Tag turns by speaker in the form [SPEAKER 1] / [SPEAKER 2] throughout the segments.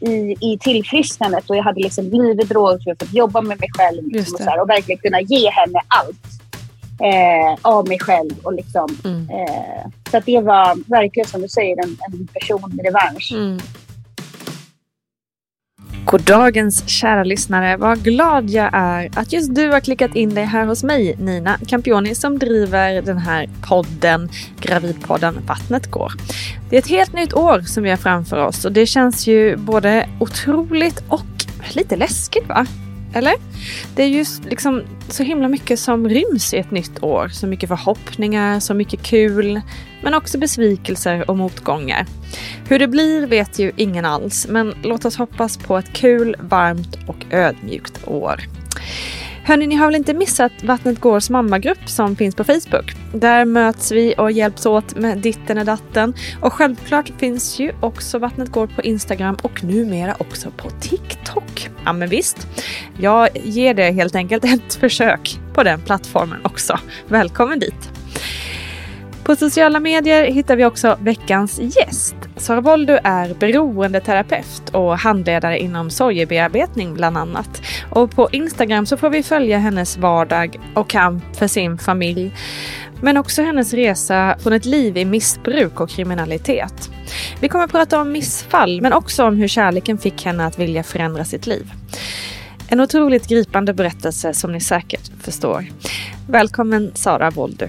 [SPEAKER 1] i, i tillfrisknandet och jag hade liksom blivit drogfri för att jobba med mig själv liksom, och, så här, och verkligen kunna ge henne allt eh, av mig själv. Och liksom, mm. eh, så att det var verkligen som du säger en, en personlig revansch. Mm.
[SPEAKER 2] Goddagens kära lyssnare, vad glad jag är att just du har klickat in dig här hos mig, Nina Campioni, som driver den här podden, Gravidpodden Vattnet går. Det är ett helt nytt år som vi har framför oss och det känns ju både otroligt och lite läskigt va? Eller? Det är ju liksom så himla mycket som ryms i ett nytt år. Så mycket förhoppningar, så mycket kul, men också besvikelser och motgångar. Hur det blir vet ju ingen alls, men låt oss hoppas på ett kul, varmt och ödmjukt år. Hörni, ni har väl inte missat Vattnet Gårs mammagrupp som finns på Facebook? Där möts vi och hjälps åt med ditten och datten. Och självklart finns ju också Vattnet Går på Instagram och numera också på TikTok. Ja men visst, jag ger det helt enkelt ett försök på den plattformen också. Välkommen dit! På sociala medier hittar vi också veckans gäst. Sara Boldu är beroendeterapeut och handledare inom sorgebearbetning bland annat. Och på Instagram så får vi följa hennes vardag och kamp för sin familj. Men också hennes resa från ett liv i missbruk och kriminalitet. Vi kommer att prata om missfall men också om hur kärleken fick henne att vilja förändra sitt liv. En otroligt gripande berättelse som ni säkert förstår. Välkommen Sara Boldu.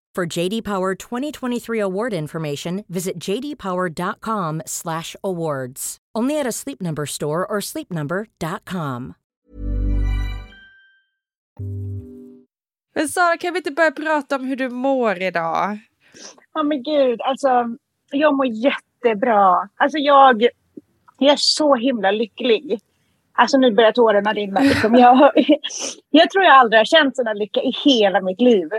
[SPEAKER 3] For JD Power 2023 award information, visit jdpower.com/awards. Only at a Sleep Number store or sleepnumber.com.
[SPEAKER 2] Men Sara, kan vi inte börja prata om hur du mår idag?
[SPEAKER 1] Ja men gud, alltså jag mår jättebra. Alltså jag, jag är så himla lycklig. Alltså nu börjar tårarna rinna. Liksom. Jag, jag tror jag aldrig har känt sån lycka i hela mitt liv.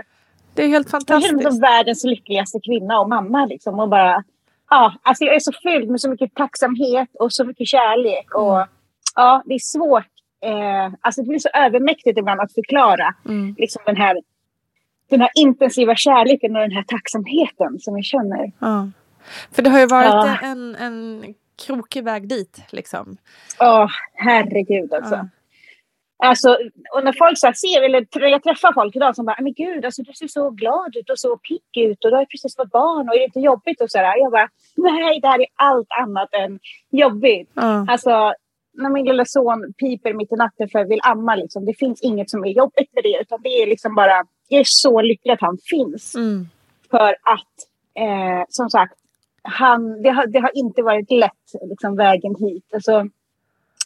[SPEAKER 2] Det är helt fantastiskt.
[SPEAKER 1] Jag är världens lyckligaste kvinna och mamma. Liksom, och bara, ja, alltså jag är så fylld med så mycket tacksamhet och så mycket kärlek. Och, mm. ja, det är svårt. Eh, alltså det blir så övermäktigt ibland att förklara mm. liksom den här den här intensiva kärleken och den här tacksamheten som jag känner.
[SPEAKER 2] Ja. För det har ju varit ja. en, en krokig väg dit liksom.
[SPEAKER 1] Ja, herregud alltså. Ja. Alltså, och när folk så ser, eller jag träffar folk idag som bara, men gud, alltså, du ser så glad ut och så pigg ut och du har precis fått barn och är det inte jobbigt och sådär. Jag bara, nej, det här är allt annat än jobbigt. Mm. Alltså, när min lilla son piper mitt i natten för att vill amma, liksom, det finns inget som är jobbigt med det, utan det är liksom bara, jag är så lycklig att han finns. Mm. För att, eh, som sagt, han, det, har, det har inte varit lätt, liksom, vägen hit. Alltså,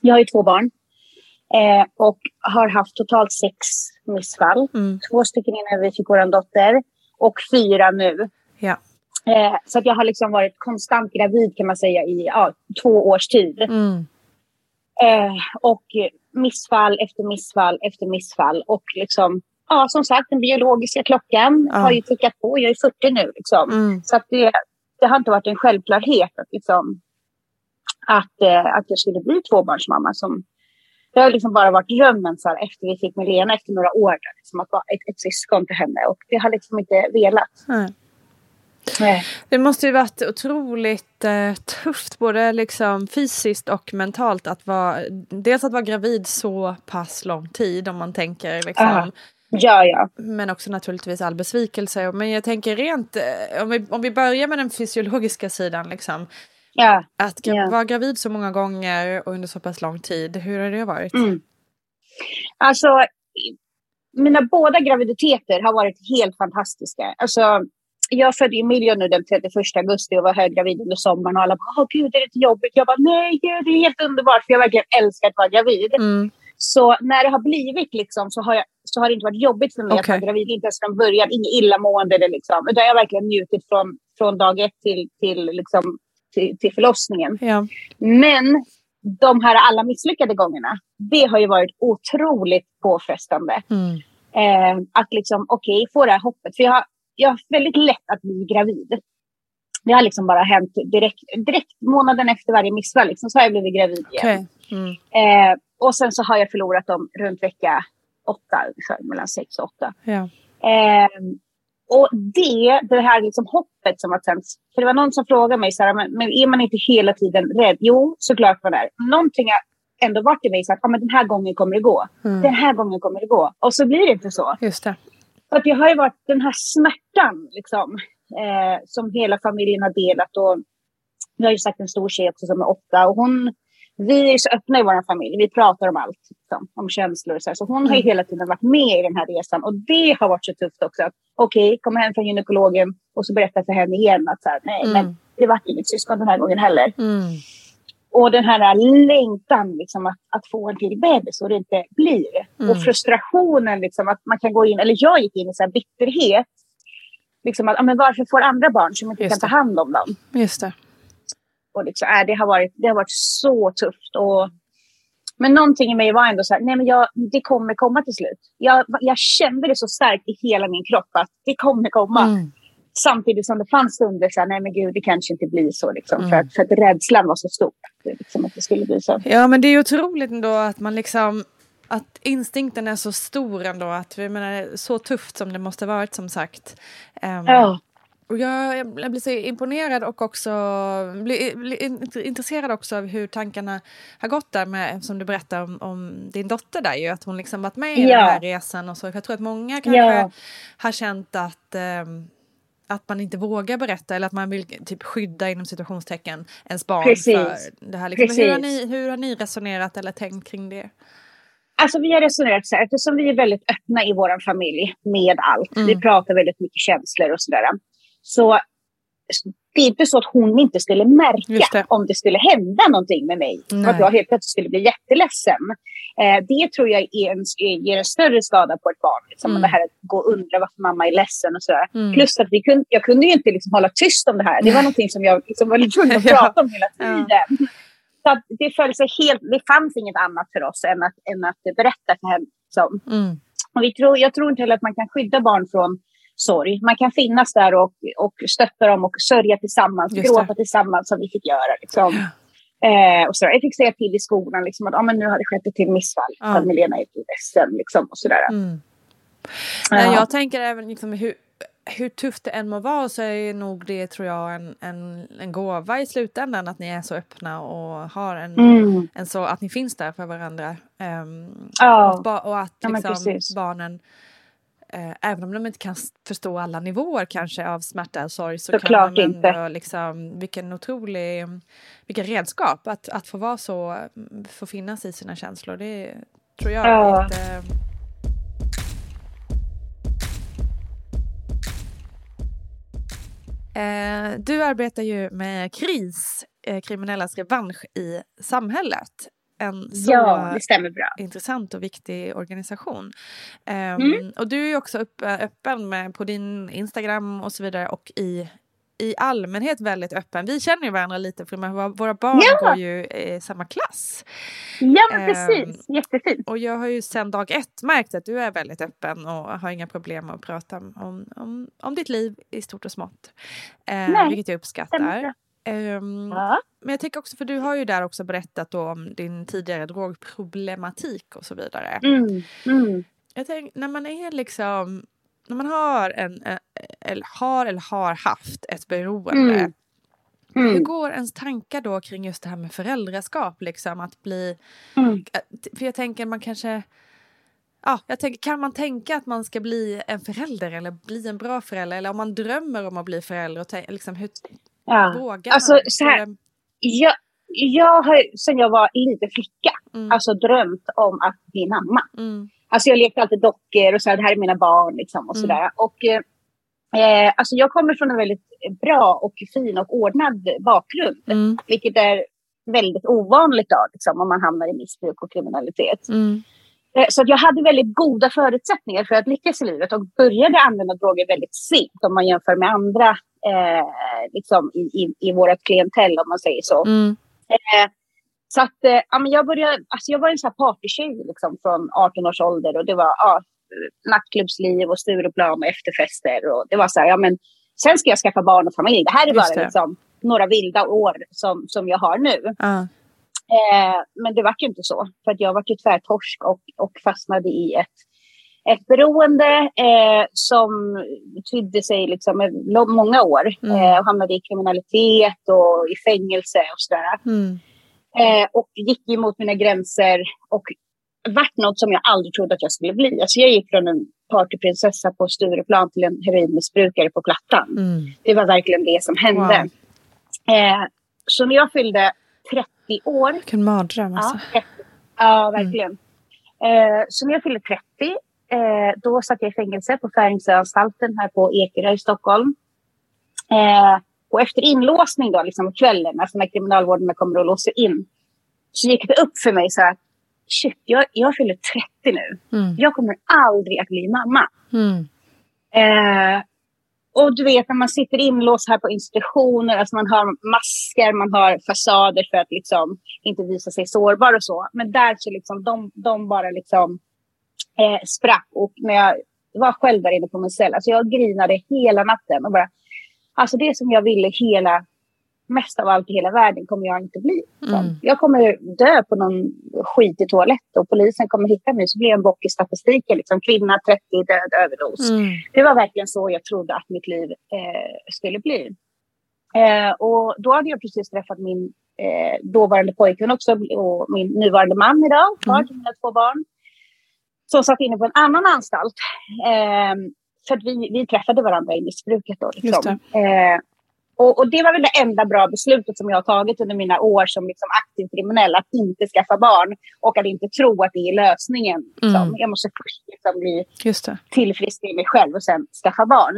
[SPEAKER 1] jag har ju två barn. Eh, och har haft totalt sex missfall. Mm. Två stycken innan vi fick vår dotter och fyra nu.
[SPEAKER 2] Ja.
[SPEAKER 1] Eh, så att jag har liksom varit konstant gravid kan man säga i ja, två års tid. Mm. Eh, och missfall efter missfall efter missfall. Och liksom, ja, som sagt, den biologiska klockan ja. har ju tickat på. Jag är 40 nu. Liksom. Mm. Så att det, det har inte varit en självklarhet att, liksom, att, eh, att jag skulle bli tvåbarnsmamma som det har liksom bara varit drömmen så här, efter vi fick Milena efter några år. Liksom, att vara ett, ett syskon till henne. Och det har liksom inte velat. Mm.
[SPEAKER 2] Nej. Det måste ju varit otroligt eh, tufft både liksom fysiskt och mentalt att vara dels att vara gravid så pass lång tid om man tänker liksom.
[SPEAKER 1] Ja, ja.
[SPEAKER 2] Men också naturligtvis all besvikelse. Men jag tänker rent, eh, om vi, om vi börjar med den fysiologiska sidan liksom.
[SPEAKER 1] Ja.
[SPEAKER 2] Att gra ja. vara gravid så många gånger och under så pass lång tid, hur har det varit?
[SPEAKER 1] Mm. Alltså, mina båda graviditeter har varit helt fantastiska. Alltså, jag födde Emilia nu den 31 augusti och var höggravid under sommaren och alla bara, åh gud, är det inte jobbigt? Jag bara, nej, det är helt underbart, för jag verkligen älskar att vara gravid. Mm. Så när det har blivit liksom, så, har jag, så har det inte varit jobbigt för mig okay. att vara gravid, inte ens från början, inget illamående. Eller liksom, utan jag har verkligen njutit från, från dag ett till, till liksom, till, till förlossningen.
[SPEAKER 2] Ja.
[SPEAKER 1] Men de här alla misslyckade gångerna, det har ju varit otroligt påfrestande. Mm. Eh, att liksom, okej, okay, få det här hoppet. För jag har, jag har väldigt lätt att bli gravid. Det har liksom bara hänt direkt, direkt månaden efter varje missfall. Liksom, så har jag blivit gravid igen. Okay. Mm. Eh, och sen så har jag förlorat dem runt vecka åtta, mellan sex och åtta.
[SPEAKER 2] Ja.
[SPEAKER 1] Eh, och det, det här liksom hoppet som har tänts. För det var någon som frågade mig, så här, men, men är man inte hela tiden rädd? Jo, såklart man är. Någonting har ändå varit i mig, så att ah, men den här gången kommer det gå. Mm. Den här gången kommer det gå. Och så blir det inte så.
[SPEAKER 2] Just det.
[SPEAKER 1] För att det har ju varit den här smärtan liksom, eh, som hela familjen har delat. Och jag har ju sagt en stor tjej också som är åtta. Och hon vi är så öppna i vår familj. Vi pratar om allt, liksom, om känslor och så. Här. Så hon har ju mm. hela tiden varit med i den här resan. Och det har varit så tufft också. Okej, okay, komma hem från gynekologen och så berätta för henne igen att så här, nej, mm. men det var inget syskon den här gången heller.
[SPEAKER 2] Mm.
[SPEAKER 1] Och den här längtan liksom, att, att få en till bebis och det inte blir. Mm. Och frustrationen liksom, att man kan gå in, eller jag gick in i så här bitterhet. Liksom att, men varför får andra barn som inte Just kan ta hand om dem?
[SPEAKER 2] Just det.
[SPEAKER 1] Och liksom, äh, det, har varit, det har varit så tufft. Och, men någonting i mig var ändå så här, nej men jag, det kommer komma till slut. Jag, jag kände det så starkt i hela min kropp att det kommer komma. Mm. Samtidigt som det fanns stunder så här, nej men gud, det kanske inte blir så. Liksom, mm. för, att, för att rädslan var så stor. Liksom, att det skulle bli så.
[SPEAKER 2] Ja, men det är otroligt ändå att man liksom att instinkten är så stor ändå. Att, jag menar, så tufft som det måste varit som sagt. Um,
[SPEAKER 1] ja.
[SPEAKER 2] Och jag, jag blir så imponerad och också blir, blir, intresserad också av hur tankarna har gått där med, som du berättade om, om din dotter där ju, att hon liksom varit med i ja. den här resan och så. Jag tror att många kanske ja. har känt att um, att man inte vågar berätta eller att man vill typ skydda inom situationstecken ens barn
[SPEAKER 1] Precis.
[SPEAKER 2] för det här. Liksom. Hur, har ni, hur har ni resonerat eller tänkt kring det?
[SPEAKER 1] Alltså vi har resonerat så här, eftersom vi är väldigt öppna i vår familj med allt. Mm. Vi pratar väldigt mycket känslor och sådär. Så det är inte så att hon inte skulle märka det. om det skulle hända någonting med mig. Nej. Att jag helt plötsligt skulle bli jätteledsen. Eh, det tror jag är en, ger en större skada på ett barn. Liksom, mm. Det här att gå och undra varför mamma är ledsen och sådär. Mm. Plus att vi kunde, jag kunde ju inte liksom hålla tyst om det här. Det var någonting som jag liksom var tvungen att prata om hela tiden. Ja. Så att det föll sig helt, det fanns inget annat för oss än att, än att berätta för henne. Liksom.
[SPEAKER 2] Mm.
[SPEAKER 1] Och vi tror, jag tror inte heller att man kan skydda barn från sorg. Man kan finnas där och, och stötta dem och sörja tillsammans, gråta tillsammans som vi fick göra. Liksom. Ja. Eh, och så jag fick säga till i skolan liksom, att ah, men nu har det skett ett till missfall. Ja. Milena är ledsen. Liksom, och sådär.
[SPEAKER 2] Mm. Nej, jag tänker även liksom hur, hur tufft det än må vara så är nog det tror jag en, en, en gåva i slutändan att ni är så öppna och har en, mm. en så att ni finns där för varandra. Um,
[SPEAKER 1] ja.
[SPEAKER 2] och, och, att liksom, ja, barnen eh, även om de inte kan förstå alla nivåer kanske av smärta och sorg så, så kan de ändå inte. liksom vilken otrolig vilka redskap att, att få vara så få finnas i sina känslor det tror jag ja. ett, Eh, du arbetar ju med KRIS, eh, kriminellas revansch i samhället. En så
[SPEAKER 1] ja,
[SPEAKER 2] intressant och viktig organisation. Um, mm. Och du är också upp, öppen med på din Instagram och så vidare och i i allmänhet väldigt öppen. Vi känner ju varandra lite för våra barn ja. går ju i samma klass.
[SPEAKER 1] Ja men precis, um, jättefint.
[SPEAKER 2] Och jag har ju sedan dag ett märkt att du är väldigt öppen och har inga problem att prata om, om, om ditt liv i stort och smått. Uh, vilket jag uppskattar. Um, ja. Men jag tänker också, för du har ju där också berättat om din tidigare drogproblematik och så vidare.
[SPEAKER 1] Mm, mm.
[SPEAKER 2] Jag tänker, när man är liksom när man har, en, eh, eller har eller har haft ett beroende mm. Mm. Hur går ens tankar då kring just det här med föräldraskap? Liksom, att bli... Mm. För jag tänker man kanske... Ja, jag tänker, kan man tänka att man ska bli en förälder eller bli en bra förälder? Eller om man drömmer om att bli förälder, och liksom, hur
[SPEAKER 1] ja. vågar alltså, man? Så här, jag, jag har sedan jag var liten flicka mm. alltså drömt om att bli mamma.
[SPEAKER 2] Mm.
[SPEAKER 1] Alltså jag lekte alltid dockor och så här, det här är mina barn liksom och mm. sådär. Och eh, alltså jag kommer från en väldigt bra och fin och ordnad bakgrund.
[SPEAKER 2] Mm.
[SPEAKER 1] Vilket är väldigt ovanligt då, liksom, om man hamnar i missbruk och kriminalitet.
[SPEAKER 2] Mm.
[SPEAKER 1] Eh, så jag hade väldigt goda förutsättningar för att lyckas i livet och började använda droger väldigt sent om man jämför med andra eh, liksom i, i, i vårt klientell om man säger så.
[SPEAKER 2] Mm.
[SPEAKER 1] Eh, så att, eh, ja, men jag, började, alltså jag var en sån här partytjej liksom, från 18 års ålder och det var ja, nattklubbsliv och Stureplan och efterfester. Och det var så här, ja men sen ska jag skaffa barn och familj. Det här är bara liksom, några vilda år som, som jag har nu.
[SPEAKER 2] Uh.
[SPEAKER 1] Eh, men det var ju inte så, för att jag var ju tvärtorsk och, och fastnade i ett, ett beroende eh, som tydde sig liksom många år. Mm. Eh, och hamnade i kriminalitet och i fängelse och sådär.
[SPEAKER 2] Mm.
[SPEAKER 1] Eh, och gick emot mina gränser och vart något som jag aldrig trodde att jag skulle bli. Alltså jag gick från en partyprinsessa på Stureplan till en heroinmissbrukare på Plattan.
[SPEAKER 2] Mm.
[SPEAKER 1] Det var verkligen det som hände. Wow. Eh, så när jag fyllde 30 år...
[SPEAKER 2] Vilken mardröm alltså.
[SPEAKER 1] Ja, ja verkligen. Mm. Eh, så när jag fyllde 30 eh, då satt jag i fängelse på Färingsöanstalten här på Ekerö i Stockholm. Eh, och efter inlåsning då, liksom kvällen, alltså när kriminalvården kommer och låser in, så gick det upp för mig så att shit, jag, jag fyller 30 nu.
[SPEAKER 2] Mm.
[SPEAKER 1] Jag kommer aldrig att bli mamma.
[SPEAKER 2] Mm.
[SPEAKER 1] Eh, och du vet när man sitter inlåst här på institutioner, alltså man har masker, man har fasader för att liksom inte visa sig sårbar och så. Men där så liksom de, de bara liksom eh, sprack. Och när jag var själv där inne på min cell, alltså jag grinade hela natten och bara Alltså det som jag ville hela, mest av allt i hela världen kommer jag inte bli.
[SPEAKER 2] Mm.
[SPEAKER 1] Jag kommer dö på någon skitig toalett och polisen kommer hitta mig så blir jag en bock i statistiken. Liksom, kvinna 30 död överdos.
[SPEAKER 2] Mm.
[SPEAKER 1] Det var verkligen så jag trodde att mitt liv eh, skulle bli. Eh, och då hade jag precis träffat min eh, dåvarande pojkvän också och min nuvarande man idag, far till mina två barn. Som satt inne på en annan anstalt. Eh, för vi, vi träffade varandra i missbruket. Då, liksom.
[SPEAKER 2] det.
[SPEAKER 1] Eh, och, och, det var väl det enda bra beslutet som jag har tagit under mina år som liksom aktiv kriminell. Att inte skaffa barn och att inte tro att det är lösningen. Liksom. Mm. Jag måste först liksom bli tillfrisknad i mig själv och sen skaffa barn.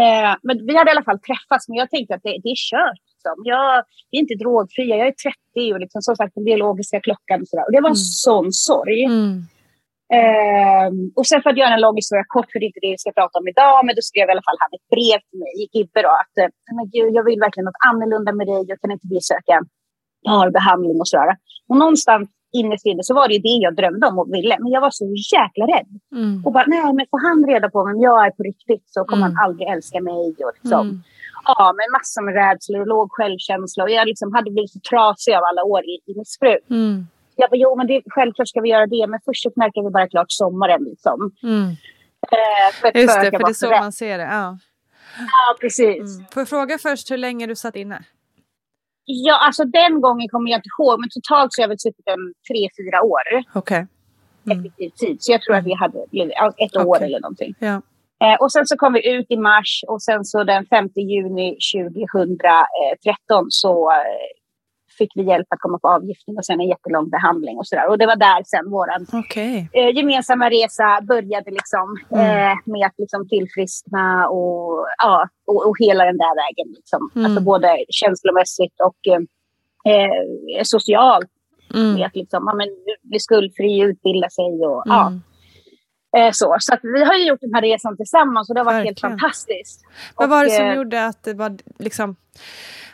[SPEAKER 1] Eh, men vi hade i alla fall träffats, men jag tänkte att det, det är kört. Liksom. Jag är inte drogfria, jag är 30 och liksom, som sagt den biologiska klockan. Och, sådär. och det var en mm. sån sorg.
[SPEAKER 2] Mm.
[SPEAKER 1] Um, och sen för att göra en lång historia kort, för det är inte det vi ska prata om idag, men då skrev i alla fall han ett brev till mig, Gibbe då, att eh, men gud, jag vill verkligen något annorlunda med dig, jag kan inte bli söka parbehandling och sådär. Och någonstans innerst inne så var det ju det jag drömde om och ville, men jag var så jäkla rädd.
[SPEAKER 2] Mm.
[SPEAKER 1] Och bara, nej men får han reda på vem jag är på riktigt så kommer mm. han aldrig älska mig. Och liksom, mm. Ja, med massor med rädslor och låg självkänsla och jag liksom hade blivit så trasig av alla år i, i missbruk. Jag bara, jo men det, självklart ska vi göra det, men först så knarkar vi bara klart sommaren liksom.
[SPEAKER 2] Mm.
[SPEAKER 1] Eh, för,
[SPEAKER 2] Just det, för det är så
[SPEAKER 1] rädd.
[SPEAKER 2] man ser det. Ja.
[SPEAKER 1] Ja, precis.
[SPEAKER 2] Mm. Får jag fråga först hur länge du satt inne?
[SPEAKER 1] Ja, alltså den gången kommer jag inte ihåg, men totalt så har jag väl suttit en tre, fyra år
[SPEAKER 2] Okej. Mm.
[SPEAKER 1] effektiv tid. Så jag tror att vi hade ett år
[SPEAKER 2] Okej.
[SPEAKER 1] eller någonting.
[SPEAKER 2] Ja.
[SPEAKER 1] Eh, och sen så kom vi ut i mars och sen så den 5 juni 2013 så eh, fick vi hjälp att komma på avgiftning och sen en jättelång behandling och sådär. Och det var där sen våran
[SPEAKER 2] Okej.
[SPEAKER 1] eh, gemensamma resa började liksom
[SPEAKER 2] Mm.
[SPEAKER 1] eh, med att liksom tillfriskna och, ja, och, och hela den där vägen. Liksom.
[SPEAKER 2] Mm.
[SPEAKER 1] Alltså både känslomässigt och eh, eh, socialt. Med
[SPEAKER 2] Mm.
[SPEAKER 1] att liksom, ja, men, bli skuldfri, utbilda sig och ja.
[SPEAKER 2] Mm.
[SPEAKER 1] Eh, så så vi har ju gjort den här resan tillsammans och det har varit
[SPEAKER 2] Verkligen.
[SPEAKER 1] helt fantastiskt.
[SPEAKER 2] Vad
[SPEAKER 1] Och,
[SPEAKER 2] var det som
[SPEAKER 1] eh,
[SPEAKER 2] gjorde att det var liksom,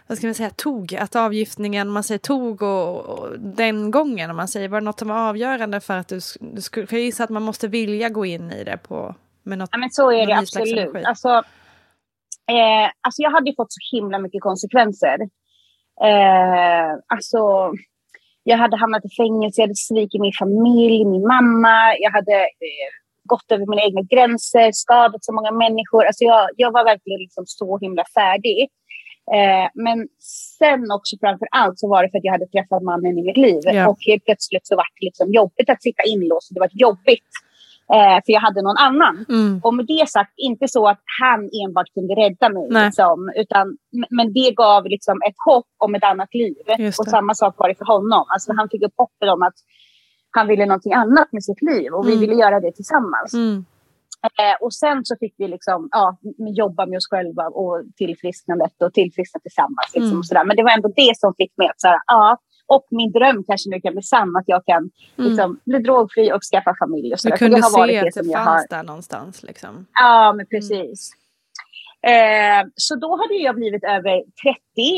[SPEAKER 2] vad ska man säga, tog? Att avgiftningen, man säger tog och, och den gången, om man säger, var det något som var avgörande för att du, du skulle, jag gissar att man måste vilja gå in i det på, med något,
[SPEAKER 1] Ja, men så är det absolut. Alltså, eh, alltså jag hade ju fått så himla mycket konsekvenser. Eh, alltså, jag hade hamnat i fängelse, jag hade svikit min familj, min mamma. Jag hade eh, gått över mina egna gränser, skadat så många människor. Alltså jag, jag var verkligen liksom så himla färdig. Eh, men sen också framför allt så var det för att jag hade träffat mannen i mitt liv.
[SPEAKER 2] Ja.
[SPEAKER 1] Och helt plötsligt så var det liksom jobbigt att sitta inlåst. Det var jobbigt. Eh, för jag hade någon annan.
[SPEAKER 2] Mm.
[SPEAKER 1] Och med det sagt, inte så att han enbart kunde rädda mig. Liksom, utan, men det gav liksom ett hopp om ett annat liv. Och samma sak var det för honom. Alltså, han fick upp hoppet om att han ville någonting annat med sitt liv. Och vi
[SPEAKER 2] Mm.
[SPEAKER 1] ville göra det tillsammans.
[SPEAKER 2] Mm.
[SPEAKER 1] Eh, och sen så fick vi liksom, ja, jobba med oss själva och tillfrisknandet och tillfriskna tillsammans. Liksom,
[SPEAKER 2] Mm.
[SPEAKER 1] och sådär. Men det var ändå det som fick mig att säga, ja, och min dröm kanske nu kan bli sann, att jag kan liksom, bli drogfri och skaffa familj. Och
[SPEAKER 2] Mm. Du.
[SPEAKER 1] För
[SPEAKER 2] kunde
[SPEAKER 1] det har varit
[SPEAKER 2] se
[SPEAKER 1] det
[SPEAKER 2] att det
[SPEAKER 1] som jag
[SPEAKER 2] fanns
[SPEAKER 1] har
[SPEAKER 2] där någonstans liksom.
[SPEAKER 1] Ja, men precis. Eh, så då hade jag blivit över 30.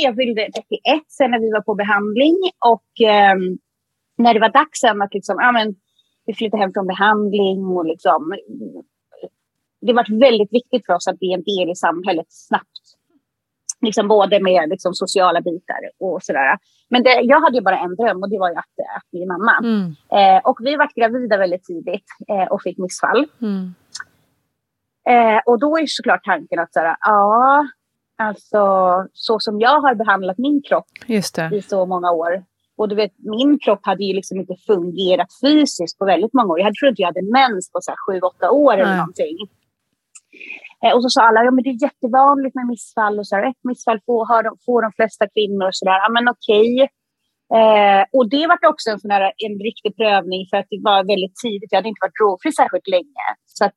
[SPEAKER 1] Jag fyllde 31 sen när vi var på behandling. Och ehm, när det var dags sen att liksom, ja, men, vi flyttade hem från behandling. Och liksom, det var väldigt viktigt för oss att bli en del i samhället snabbt. Liksom både med liksom, sociala bitar och sådär. Men det, jag hade bara en dröm och det var ju att, att bli mamma.
[SPEAKER 2] Mm.
[SPEAKER 1] Eh, och vi var gravida väldigt tidigt eh, och fick missfall.
[SPEAKER 2] Mm.
[SPEAKER 1] Eh, och då är såklart tanken att såhär, ja, alltså så som jag har behandlat min kropp i så många år. Och du vet, min kropp hade ju liksom inte fungerat fysiskt på väldigt många år. Jag hade tror inte jag hade mens på så här sju, åtta år eller
[SPEAKER 2] Nej.
[SPEAKER 1] någonting. Eh, och så sa alla, ja men det är jättevanligt med missfall och så här, ett missfall får, de, får de flesta kvinnor och sådär. Ja men okej. Eh, och det var också en, sån här, en riktig prövning för att det var väldigt tidigt. Jag hade inte varit drogfri särskilt länge. Så att,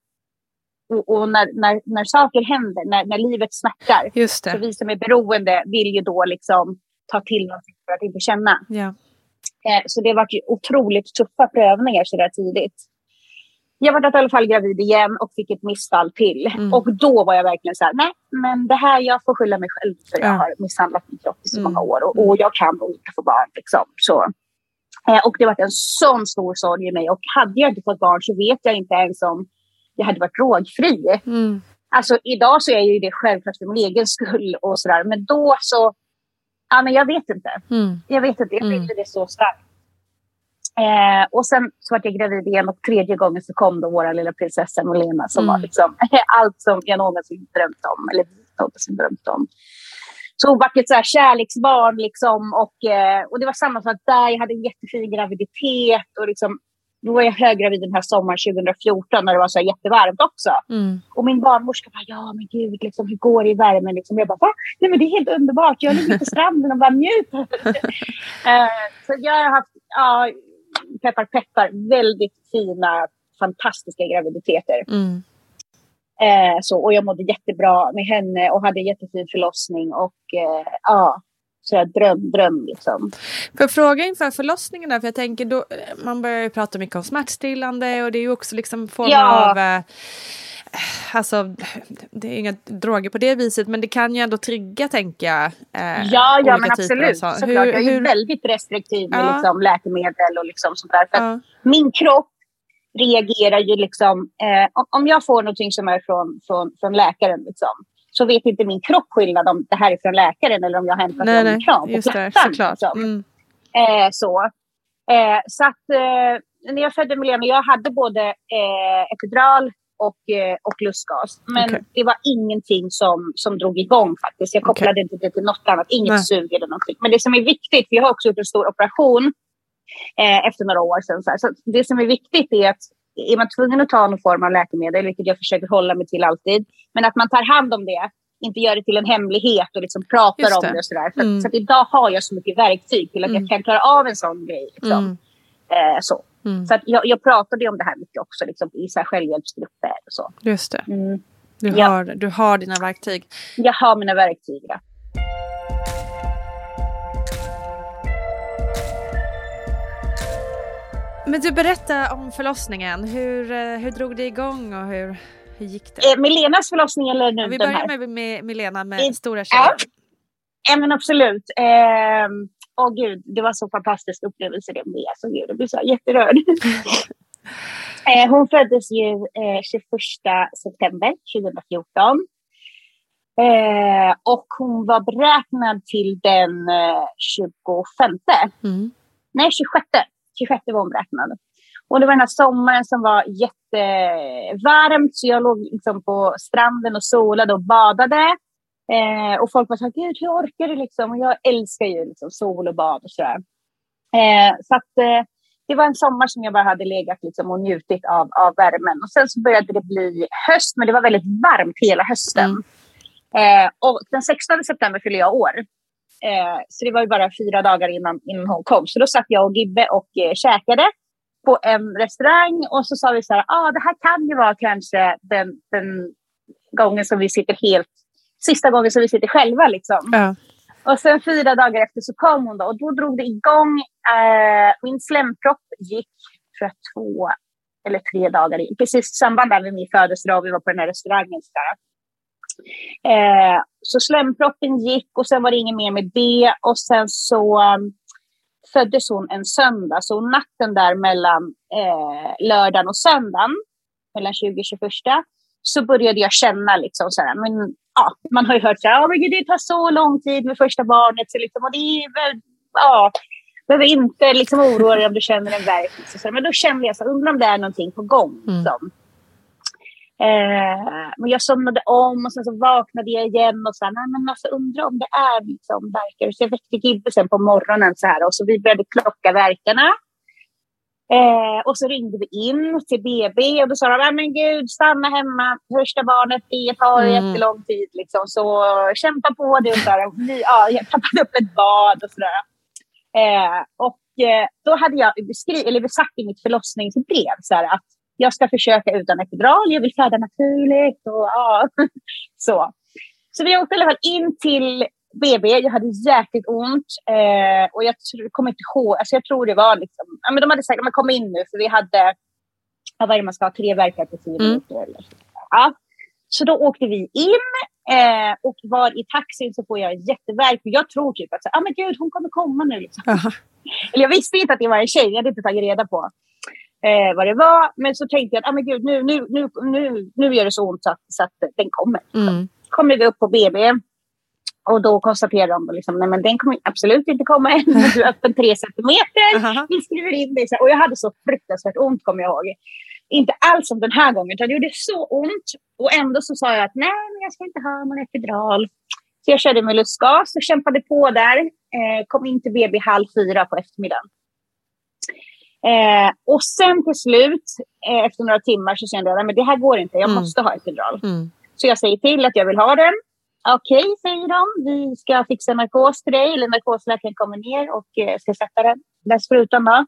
[SPEAKER 1] och och när, när, när saker händer, när, när livet smärtar,
[SPEAKER 2] Just
[SPEAKER 1] så
[SPEAKER 2] det.
[SPEAKER 1] vi som är beroende vill ju då liksom ta till någonting för att inte känna.
[SPEAKER 2] Ja.
[SPEAKER 1] Eh, så det var otroligt tuffa prövningar så där tidigt. Jag var i alla fall gravid igen och fick ett missfall till.
[SPEAKER 2] Mm.
[SPEAKER 1] Och då var jag verkligen så här, nej, men det här, jag får skylla mig själv för jag
[SPEAKER 2] Ja.
[SPEAKER 1] har misshandlat min kropp i så
[SPEAKER 2] Mm.
[SPEAKER 1] många år. Och, och jag kan nog inte få barn liksom. Så. Eh, och det var en sån stor sorg i mig. Och hade jag inte fått barn så vet jag inte ens om jag hade varit drogfri.
[SPEAKER 2] Mm.
[SPEAKER 1] Alltså idag så är ju det självklart för min egen skull och sådär. Men då så, ja men jag vet inte.
[SPEAKER 2] Mm.
[SPEAKER 1] Jag vet inte, jag
[SPEAKER 2] Mm.
[SPEAKER 1] ville det så starkt. Eh, och sen så var jag gravid igen och tredje gången så kom då våra lilla prinsessa Molena som
[SPEAKER 2] Mm.
[SPEAKER 1] var liksom allt som jag någonsin drömt om. Eller någonsin drömt om. Så hon var ett så här kärleksbarn liksom. Och, eh, och det var samma sak där. Jag hade en jättefin graviditet. Och liksom, då var jag höggravid den här sommaren 2014 när det var så jättevarmt också.
[SPEAKER 2] Mm.
[SPEAKER 1] Och min barnmorska bara, ja men gud, liksom, hur går det i värmen? Liksom. Jag bara, va? Nej men det är helt underbart. Jag ligger på stranden och bara njuter. eh, så jag har haft, ja, peppar peppar, väldigt fina, fantastiska graviditeter.
[SPEAKER 2] Mm.
[SPEAKER 1] Eh, så, och jag mådde jättebra med henne och hade en jättefin förlossning. Och eh, ja, så jag dröm, dröm liksom.
[SPEAKER 2] Får jag fråga inför förlossningen där, för jag tänker då, man börjar ju prata mycket om smärtstillande och det är ju också liksom former
[SPEAKER 1] Ja.
[SPEAKER 2] av eh, Alltså, det är inga droger på det viset, men det kan ju ändå trigga, tänker jag. Eh,
[SPEAKER 1] Ja, ja men absolut.
[SPEAKER 2] så-
[SPEAKER 1] Såklart. jag är ju väldigt restriktiv med
[SPEAKER 2] Ja.
[SPEAKER 1] liksom, läkemedel och liksom sånt där. För att
[SPEAKER 2] Ja.
[SPEAKER 1] min kropp reagerar ju liksom... Eh, om, jag får någonting som är från, från, från läkaren liksom, så vet inte min kropp skillnad om det här är från läkaren eller om jag har hämtat det
[SPEAKER 2] Nej,
[SPEAKER 1] min
[SPEAKER 2] nej,
[SPEAKER 1] kram på
[SPEAKER 2] det,
[SPEAKER 1] plattan, liksom.
[SPEAKER 2] Mm.
[SPEAKER 1] Eh, så. Eh, så att eh, när jag födde Milena, jag hade både eh, epidural och, eh, och lustgas. Men okay. det var ingenting som, som drog igång faktiskt. Jag kopplade okay. inte det till något annat, inget Nej. sug eller någonting. Men det som är viktigt, vi har också gjort en stor operation eh, efter några år sedan. Så, så det som är viktigt är att är man tvungen att ta någon form av läkemedel, vilket jag försöker hålla mig till alltid, men att man tar hand om det, inte gör det till en hemlighet och liksom pratar det. om det och sådär. Så, mm. så att idag har jag så mycket verktyg till att mm. jag kan klara av en sån grej. Liksom. Mm. Eh, så. Mm. Så jag, jag pratade om det här mycket också liksom, i så här självhjälpsgrupper. Och så.
[SPEAKER 2] Just det. Mm. Du, ja. har, du har dina verktyg.
[SPEAKER 1] Jag har mina verktyg, ja.
[SPEAKER 2] Men du, berätta om förlossningen. Hur, eh, hur drog det igång och hur, hur gick det?
[SPEAKER 1] Eh, Milenas förlossning eller nu
[SPEAKER 2] ja, Vi
[SPEAKER 1] börjar
[SPEAKER 2] med, med Milena med I, stora tjejen. Ja.
[SPEAKER 1] ja, men absolut. Eh, åh gud, det var så fantastisk upplevelse det blev. Så gud, jag blev så jätterörd. eh, hon föddes ju eh, 21 september 2014. Eh, och hon var beräknad till den eh, 25. Mm. Nej, 26. 26 var hon beräknad. Och det var den här sommaren som var jättevarmt så jag låg liksom på stranden och solade och badade. Eh, och folk var så här, gud hur orkar du liksom? Och jag älskar ju liksom sol och bad och sådär. Eh, så att eh, det var en sommar som jag bara hade legat liksom och njutit av, av värmen. Och sen så började det bli höst, men det var väldigt varmt hela hösten. Mm. Eh, och den 16 september fyllde jag år. Eh, så det var ju bara fyra dagar innan, innan hon kom. Så då satt jag och Gibbe och eh, käkade på en restaurang och så sa vi så här, ah, det här kan ju vara kanske den, den gången som vi sitter helt sista gången som vi sitter själva. Liksom. Ja. Och sen fyra dagar efter så kom hon då, och då drog det igång. Eh, min slempropp gick tror jag, två eller tre dagar in. Precis i samband med min födelsedag, vi var på den här restaurangen. Så, eh, så slemproppen gick och sen var det inget mer med det. Och sen så um, föddes hon en söndag. Så natten där mellan eh, lördagen och söndagen, mellan 20 och 21, så började jag känna liksom så här, men ja, man har ju hört så här, oh, men det tar så lång tid med första barnet. Så liksom, och det är väl, ja, behöver inte liksom oroa dig om du känner en värk. Så, men då kände jag så undrar om det är någonting på gång. Mm. Liksom. Eh, men jag somnade om och sen så vaknade jag igen och så här, nej men alltså undrar om det är liksom verkar. Så jag väckte Gibbe sen på morgonen så här och så vi började klocka verkarna. Eh, och så ringde vi in till BB och då sa de, men gud, stanna hemma, första barnet, det tar mm. jättelång tid. Liksom, så kämpa på det. Och så där. Ja, jag tappade upp ett bad och sådär. Eh, och eh, då hade jag beskriv, eller sagt i mitt förlossningsbrev så här, att jag ska försöka utan epidural, jag vill föda naturligt. Och, ja, så. så vi åkte i alla fall in till BB, jag hade jäkligt ont eh, och jag kommer inte ihåg, alltså jag tror det var liksom, ja, men de hade sagt, men kom in nu för vi hade, vad är det man ska ha, tre verkar på tio mm. minuter eller så. Ja. Så då åkte vi in eh, och var i taxin så får jag jätteverk. Jag tror typ att, ja ah, men gud hon kommer komma nu. Liksom. Eller jag visste inte att det var en tjej, jag hade inte tagit reda på eh, vad det var. Men så tänkte jag att ah, men gud, nu, nu, nu, nu, nu gör det så ont så att, så att den kommer. Mm. Så kommer vi upp på BB och då konstaterar de liksom, nej men den kommer absolut inte komma än. Du är öppen tre centimeter. Vi skriver in det. Och jag hade så fruktansvärt ont kommer jag ihåg. Inte alls som den här gången, utan det gjorde så ont. Och ändå så sa jag att nej, men jag ska inte ha någon epidural. Så jag körde med lustgas och kämpade på där. Eh, kom in till BB halv fyra på eftermiddagen. Eh, och sen till slut, eh, efter några timmar, så kände jag att det här går inte. Jag mm. måste ha epidural. Mm. Så jag säger till att jag vill ha den. Okej, okay, säger de. Vi ska fixa narkos till dig. Eller narkosläkaren kommer ner och eh, ska sätta den, sprutan. Då.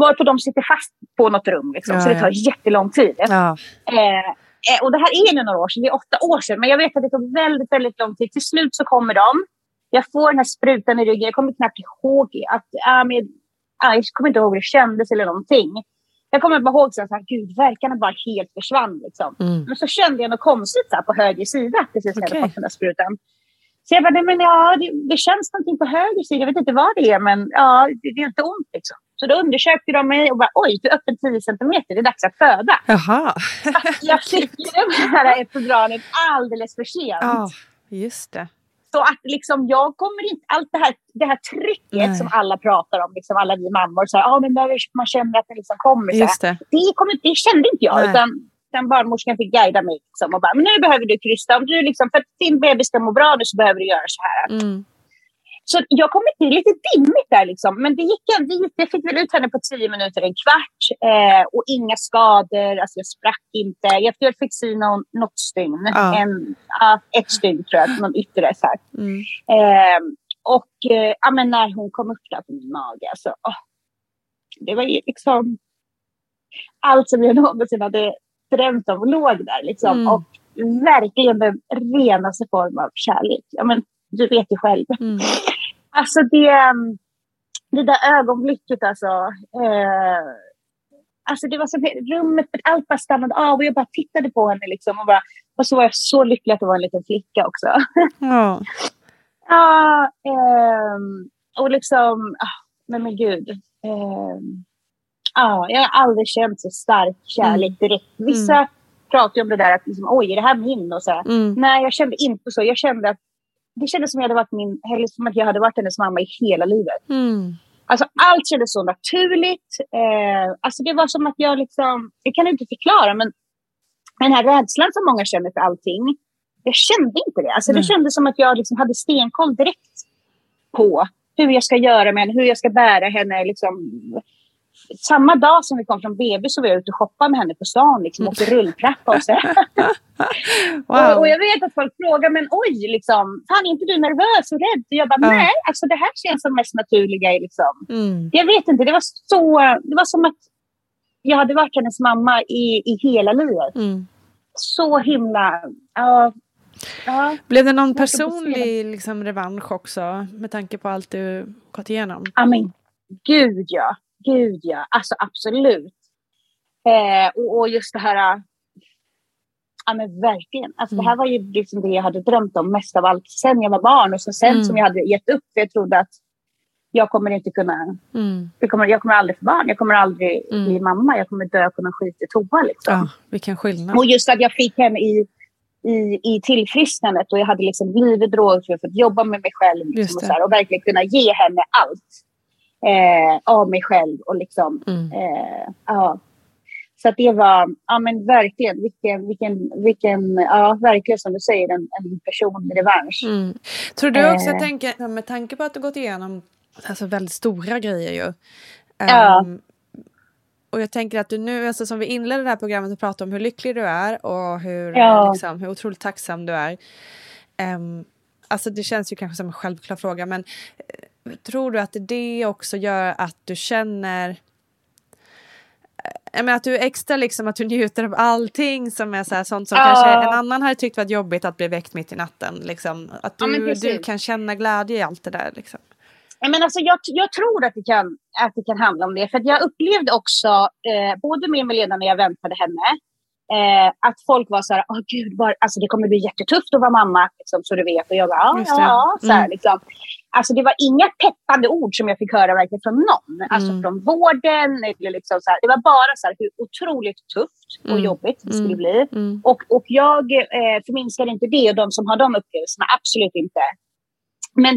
[SPEAKER 1] Varpå de sitter fast på något rum. Liksom, ja, så det tar ja. jättelång tid. Ja. Eh, eh, och det här är nu några år sedan. Det är åtta år sedan. Men jag vet att det tog väldigt, väldigt lång tid. Till slut så kommer de. Jag får den här sprutan i ryggen. Jag kommer knappt ihåg att... Äh, med, äh, jag kommer inte ihåg hur det kändes eller någonting. Jag kommer bara ihåg så här, gud, verkarna bara helt försvann. Liksom. Mm. Men så kände jag något konstigt så här, på höger sida precis när okay. jag hade fått den där sprutan. Så jag bara, men ja, det, det, känns någonting på höger sida. Jag vet inte vad det är, men ja, det, det är inte ont. Liksom. Så då undersökte de mig och bara, oj, du är öppen 10 centimeter, det är dags att föda.
[SPEAKER 2] Jaha.
[SPEAKER 1] jag fick ju den här epiduralet alldeles för sent.
[SPEAKER 2] Ja, just det.
[SPEAKER 1] Så att liksom jag kommer inte, allt det här, det här trycket
[SPEAKER 2] Nej.
[SPEAKER 1] som alla pratar om, liksom alla vi mammor, så här, ah, men där man känner att det liksom kommer. Så här.
[SPEAKER 2] Det.
[SPEAKER 1] Det, kommer, det kände inte jag,
[SPEAKER 2] Nej.
[SPEAKER 1] utan den barnmorskan fick guida mig. Liksom, och bara, men nu behöver du krysta, om du liksom, för att din bebis ska må bra nu så behöver du göra så här.
[SPEAKER 2] Mm.
[SPEAKER 1] Så jag kom till lite dimmigt där liksom. Men det gick, det gick, jag fick väl ut henne på tio minuter, en kvart. Eh, och inga skador, alltså jag sprack inte. Jag fick någon, något stygn.
[SPEAKER 2] Ja.
[SPEAKER 1] En, ett stygn tror jag, någon yttre så.
[SPEAKER 2] Mm.
[SPEAKER 1] Eh, och eh, ja, men när hon kom upp där på min mage, alltså, åh, det var ju liksom allt som jag någonsin hade drömt om låg där. Liksom.
[SPEAKER 2] Mm.
[SPEAKER 1] Och verkligen den renaste form av kärlek. Ja, men, du vet ju själv.
[SPEAKER 2] Mm.
[SPEAKER 1] Alltså det, um, det där ögonblicket alltså. Eh, alltså det var som rummet, allt bara stannade av och jag bara tittade på henne liksom och, bara, och så var jag så lycklig att det var en liten flicka också.
[SPEAKER 2] Ja.
[SPEAKER 1] Ja, ehm, och liksom, ah, men men gud. Ehm, ja, jag har aldrig känt så stark kärlek direkt. Vissa pratar ju om det där att liksom, oj, är det här min? Och så.
[SPEAKER 2] Mm.
[SPEAKER 1] Nej, jag kände inte så. Jag kände att det kändes som jag hade varit min, som att jag hade varit hennes mamma i hela livet.
[SPEAKER 2] Mm.
[SPEAKER 1] Alltså allt kändes så naturligt. Eh, alltså det var som att jag liksom, jag kan inte förklara men den här rädslan som många känner för allting. Jag kände inte det. Alltså det
[SPEAKER 2] Nej.
[SPEAKER 1] kändes som att jag liksom hade stenkoll direkt på hur jag ska göra med henne, hur jag ska bära henne. Liksom. Samma dag som vi kom från BB så var jag ute och shoppade med henne på stan. Liksom, åkte rulltrappa och så. och,
[SPEAKER 2] Wow.
[SPEAKER 1] och jag vet att folk frågar, men oj, liksom, fan är inte du nervös och rädd? Och jag bara,
[SPEAKER 2] Ja.
[SPEAKER 1] nej, alltså det här känns som mest naturliga. Liksom.
[SPEAKER 2] Mm.
[SPEAKER 1] Jag vet inte, det var så... Det var som att jag hade varit hennes mamma i, i hela livet.
[SPEAKER 2] Mm.
[SPEAKER 1] Så himla... Ja, ja,
[SPEAKER 2] Blev det någon personlig liksom, revansch också med tanke på allt du gått igenom?
[SPEAKER 1] ja men gud ja. Gud ja. Alltså absolut. Eh, och, och just det här... Ja men verkligen. Alltså,
[SPEAKER 2] Mm.
[SPEAKER 1] Det här var ju liksom det jag hade drömt om mest av allt sen jag var barn. Och så sen
[SPEAKER 2] Mm.
[SPEAKER 1] som jag hade gett upp. För jag trodde att jag kommer inte kunna...
[SPEAKER 2] Mm.
[SPEAKER 1] Jag kommer, jag kommer aldrig få barn. Jag kommer aldrig
[SPEAKER 2] Mm.
[SPEAKER 1] bli mamma. Jag kommer dö på någon skitig toa. Liksom.
[SPEAKER 2] Ja, vilken skillnad.
[SPEAKER 1] Och just att jag fick henne i, i, i tillfrisknandet och jag hade liksom blivit drogfri för att jobba med mig själv liksom, och, så här, och verkligen kunna ge henne allt eh, av mig själv. Och liksom,
[SPEAKER 2] Mm.
[SPEAKER 1] eh, ja. Så att det var, ja men verkligen, vilken, vilken, vilken ja verkligen som du säger, en, en personlig revansch.
[SPEAKER 2] Mm. Tror du också,
[SPEAKER 1] Eh.
[SPEAKER 2] jag tänker, med tanke på att du gått igenom alltså, väldigt stora grejer ju.
[SPEAKER 1] Ja.
[SPEAKER 2] Ehm, och jag tänker att du nu, alltså, som vi inledde det här programmet och pratade om hur lycklig du är och hur,
[SPEAKER 1] Ja.
[SPEAKER 2] liksom, hur otroligt tacksam du är. Um, alltså det känns ju kanske som en självklar fråga men eh, tror du att det också gör att du känner jag menar att du är extra liksom att du njuter av allting som är så här, sånt som
[SPEAKER 1] Ja.
[SPEAKER 2] kanske en annan hade tyckt varit jobbigt att bli väckt mitt i natten. Liksom. Att
[SPEAKER 1] Ja, men
[SPEAKER 2] du,
[SPEAKER 1] precis.
[SPEAKER 2] du kan känna glädje i allt det där. Liksom.
[SPEAKER 1] Ja, Men alltså, jag, jag tror att det, kan, att det kan handla om det. För jag upplevde också, eh, både med Melena när jag väntade henne, eh, att folk var så här, åh gud, bara, alltså, det kommer bli jättetufft att vara mamma, liksom, så du vet. Och jag bara, ja, ja, ja. Så här,
[SPEAKER 2] Mm.
[SPEAKER 1] liksom. Alltså det var inga peppande ord som jag fick höra verkligen från någon. Alltså
[SPEAKER 2] Mm.
[SPEAKER 1] från vården. Eller liksom så här. Det var bara så här, hur otroligt tufft och
[SPEAKER 2] Mm.
[SPEAKER 1] jobbigt det skulle
[SPEAKER 2] Mm.
[SPEAKER 1] bli.
[SPEAKER 2] Mm.
[SPEAKER 1] Och, och jag eh, förminskar inte det och de som har de upplevelserna, absolut inte. Men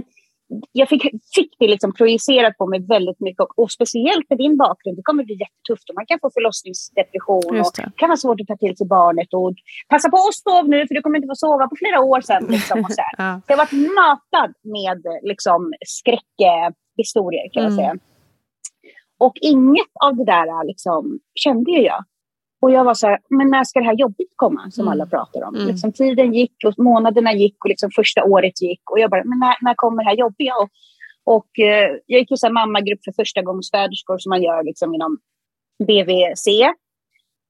[SPEAKER 1] jag fick, fick det liksom projicerat på mig väldigt mycket och, och speciellt med din bakgrund, det kommer bli jättetufft och man kan få förlossningsdepression och
[SPEAKER 2] det.
[SPEAKER 1] kan vara svårt att ta till sig barnet och passa på att sova nu för du kommer inte få sova på flera år sen. Liksom, och så här.
[SPEAKER 2] Ja.
[SPEAKER 1] Jag har varit matad med liksom, skräckhistorier kan jag
[SPEAKER 2] Mm.
[SPEAKER 1] säga. Och inget av det där liksom, kände ju jag. Och jag var så här, men när ska det här jobbet komma som
[SPEAKER 2] Mm.
[SPEAKER 1] alla pratar om?
[SPEAKER 2] Mm.
[SPEAKER 1] Liksom, tiden gick och månaderna gick och liksom första året gick. Och jag bara, men när, när kommer det här jobbiga? Och, och eh, jag gick så här mammagrupp för första gångsföderskor som man gör liksom inom BVC.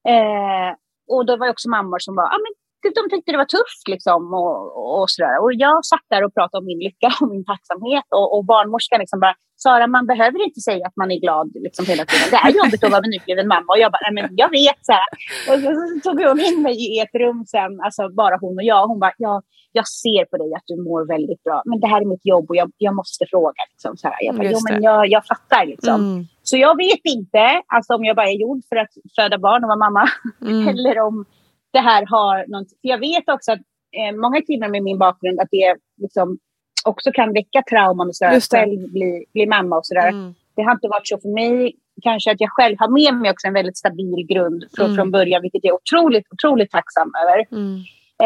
[SPEAKER 1] Eh, och då var det också mammor som var, ah, men de tyckte det var tufft liksom och, och sådär. Och jag satt där och pratade om min lycka och min tacksamhet och, och barnmorskan liksom bara, Sara man behöver inte säga att man är glad liksom hela tiden. Det är jobbigt att vara nybliven mamma och jag bara, nej men jag vet så här. Och så, så tog hon in mig i ett rum sen, alltså bara hon och jag. Hon bara, ja, jag ser på dig att du mår väldigt bra, men det här är mitt jobb och jag, jag måste fråga. Liksom, så här. Jag bara, jo men jag, jag fattar liksom.
[SPEAKER 2] Mm.
[SPEAKER 1] Så jag vet inte alltså, om jag bara är gjord för att föda barn och vara mamma
[SPEAKER 2] Mm.
[SPEAKER 1] eller om det här har något. För jag vet också att eh, många kvinnor med min bakgrund att det liksom också kan väcka trauman och sådär. Själv bli, bli mamma och sådär. Mm. Det har inte varit så för mig. Kanske att jag själv har med mig också en väldigt stabil grund från, mm. från början, vilket jag är otroligt, otroligt tacksam över. Mm.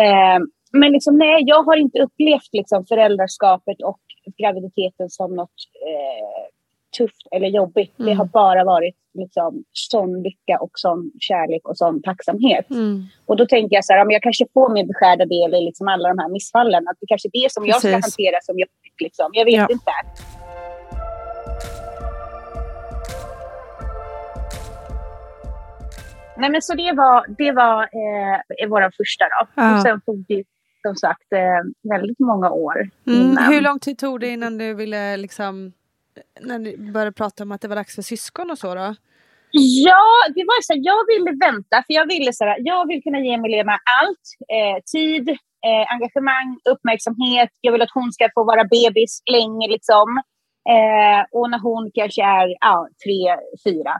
[SPEAKER 1] Eh, men liksom, nej, jag har inte upplevt liksom, föräldraskapet och graviditeten som något eh, tufft eller jobbigt. Mm. Det har bara varit liksom, sån lycka och sån kärlek och sån tacksamhet. Mm. Och då tänker jag så här, jag kanske får min beskärda del i liksom alla de här missfallen. Att det kanske är det som Precis. jag ska hantera som jobbigt. Liksom. Jag vet ja. inte. Nej, men så det var, det var eh, vår första då. Ja. Och sen tog det som sagt eh, väldigt många år.
[SPEAKER 2] Mm. Hur lång tid tog det innan du ville liksom när ni började prata om att det var dags för syskon och så då?
[SPEAKER 1] Ja, det var så här, jag ville vänta för jag ville så här, jag vill kunna ge Milena allt. Eh, tid, eh, engagemang, uppmärksamhet. Jag vill att hon ska få vara bebis länge liksom. Eh, och när hon kanske är ja, tre, fyra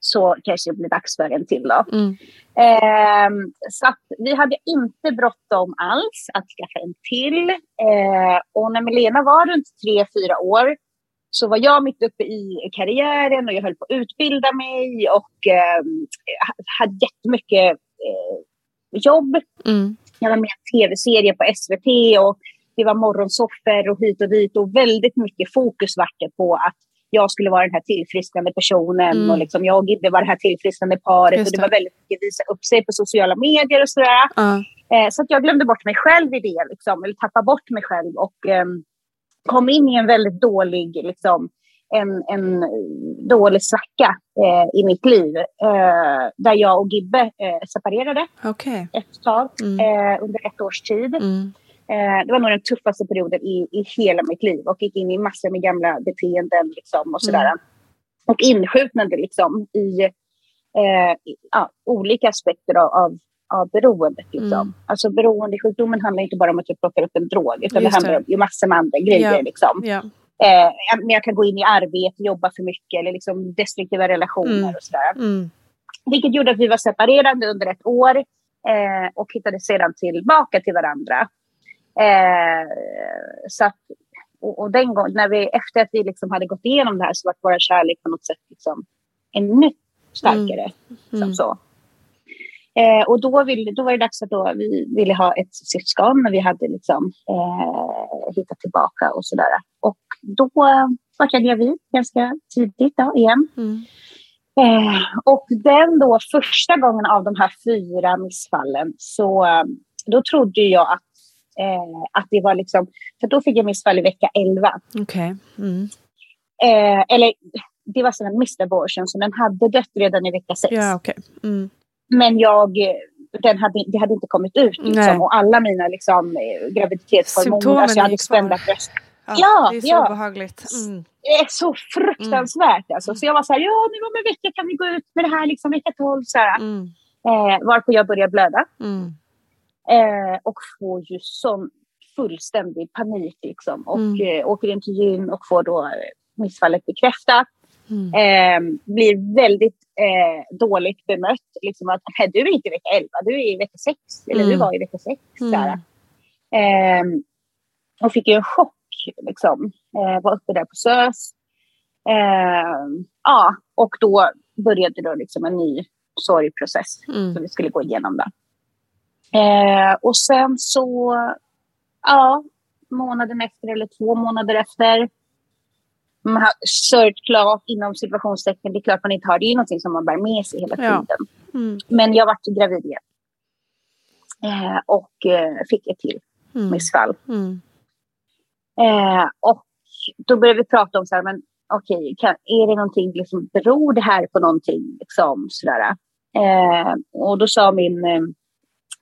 [SPEAKER 1] så kanske det blir dags för en till. Då. Mm. Eh, så vi hade inte bråttom alls att skaffa en till. Eh, och när Milena var runt tre, fyra år så var jag mitt uppe i karriären och jag höll på att utbilda mig och eh, hade jättemycket eh, jobb. Mm. Jag var med i en tv-serie på SVT och det var morgonsoffer och hit och dit och väldigt mycket fokus var det på att jag skulle vara den här tillfrisknande personen mm. och liksom jag och var det här tillfrisknande paret. Det. Och det var väldigt mycket visa upp sig på sociala medier och sådär. Mm. Eh, så att jag glömde bort mig själv i det, liksom, eller tappade bort mig själv. Och, eh, kom in i en väldigt dålig, liksom, en, en dålig svacka eh, i mitt liv. Eh, där jag och Gibbe eh, separerade
[SPEAKER 2] okay.
[SPEAKER 1] ett tag, mm. Eh, under ett års tid. Mm. Eh, det var nog den tuffaste perioden i, i hela mitt liv och gick in i massor med gamla beteenden liksom, och sådär. Mm. Och insjuknade liksom, i eh, ja, olika aspekter av, av beroendet. Liksom. Mm. Alltså beroendesjukdomen handlar inte bara om att du plockar upp en drog, utan Just det handlar om massor med andra grejer. Ja. Liksom. Ja. Eh, men jag kan gå in i arbete, jobba för mycket eller liksom destruktiva relationer mm. och sådär. Mm. Vilket gjorde att vi var separerade under ett år eh, och hittade sedan tillbaka till varandra. Eh, så att, och, och, den gången, när vi, efter att vi liksom hade gått igenom det här så var vår kärlek på något sätt liksom ännu starkare. Mm. Som mm. så. Eh, och då, vill, då var det dags att då vi ville ha ett syskon, men vi hade liksom eh, hittat tillbaka och sådär. Och då var jag gravid ganska tidigt då, igen. Mm. Eh, och den då första gången av de här fyra missfallen så då trodde jag att, eh, att det var liksom, för då fick jag missfall i vecka 11.
[SPEAKER 2] Okay. Mm.
[SPEAKER 1] Eh, eller det var som en missed abortion, så den hade dött redan i vecka 6.
[SPEAKER 2] Ja, okay. Mm.
[SPEAKER 1] Men jag, den hade, det hade inte kommit ut. Liksom, och alla mina liksom, graviditetshormoner, alltså jag hade spända bröst.
[SPEAKER 2] Ja, ja, det är så ja. Mm.
[SPEAKER 1] Det är så fruktansvärt. Mm. Alltså. Så jag var så här, ja nu om en vecka kan vi gå ut med det här, liksom, vecka 12. Så här. Mm. Eh, varpå jag börjar blöda. Mm. Eh, och får ju sån fullständig panik. Liksom. Och mm. eh, åker in till gyn och får då missfallet bekräftat. Mm. Eh, blir väldigt eh, dåligt bemött. Liksom att du är inte i vecka 11, du är i vecka 6. Eller mm. du var i vecka 6. Mm. Eh, och fick ju en chock. Liksom. Eh, var uppe där på SÖS. Ehm, ja, och då började då liksom en ny sorgprocess mm. som vi skulle gå igenom. Där. Eh, och sen så, ja, månaden efter eller två månader efter man har sörjt klart inom situationstecken. Det är klart man inte har. Det är någonting som man bär med sig hela tiden. Ja. Mm. Men jag vart gravid igen. Eh, och eh, fick ett till mm. missfall. Mm. Eh, och då började vi prata om så här, men okej, okay, är det någonting, liksom, beror det här på någonting? Liksom, sådär. Eh, och då sa min, eh,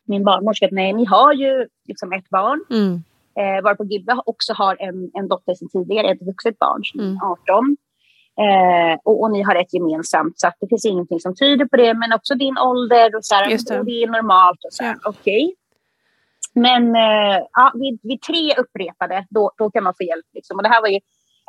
[SPEAKER 1] min barnmorska att nej, ni har ju liksom ett barn. Mm. Eh, varpå Gibbe också har en, en dotter sedan tidigare, ett vuxet barn som är 18. Mm. Eh, och, och, ni har ett gemensamt, så det finns ingenting som tyder på det. Men också din ålder och så här, det. Och det är normalt. och så ja. Okej. Okay. Men eh, ja, vid, vid, tre upprepade, då, då kan man få hjälp. Liksom. Och det här var ju,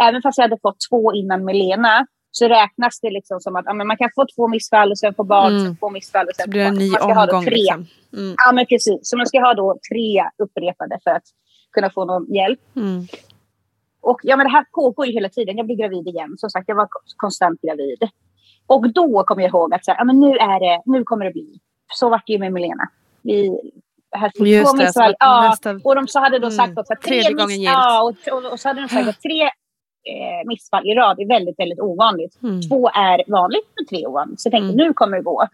[SPEAKER 1] även fast jag hade fått två innan med Lena, så räknas det liksom som att ja, man kan få två missfall och sen få barn, mm. sen få missfall och sen
[SPEAKER 2] så blir det en ny omgång. Tre. Liksom.
[SPEAKER 1] Mm. Ja, men precis. Så man ska ha då tre upprepade för att kunna få någon hjälp. Mm. Och ja, men det här pågår ju hela tiden. Jag blir gravid igen. Som sagt, jag var konstant gravid. Och då kommer jag ihåg att så här, ja, men nu, är det, nu kommer det bli. Så var det ju med Milena. Vi här
[SPEAKER 2] Just det,
[SPEAKER 1] missfall. Ja,
[SPEAKER 2] nästa-
[SPEAKER 1] och de så hade då
[SPEAKER 2] Mm,
[SPEAKER 1] sagt också att tre,
[SPEAKER 2] gången
[SPEAKER 1] ja, och, och, och så hade de sagt att tre eh, missfall i rad är väldigt, väldigt ovanligt.
[SPEAKER 2] Mm.
[SPEAKER 1] Två är vanligt, men tre är ovanligt. Så jag tänkte,
[SPEAKER 2] Mm.
[SPEAKER 1] nu kommer det gå.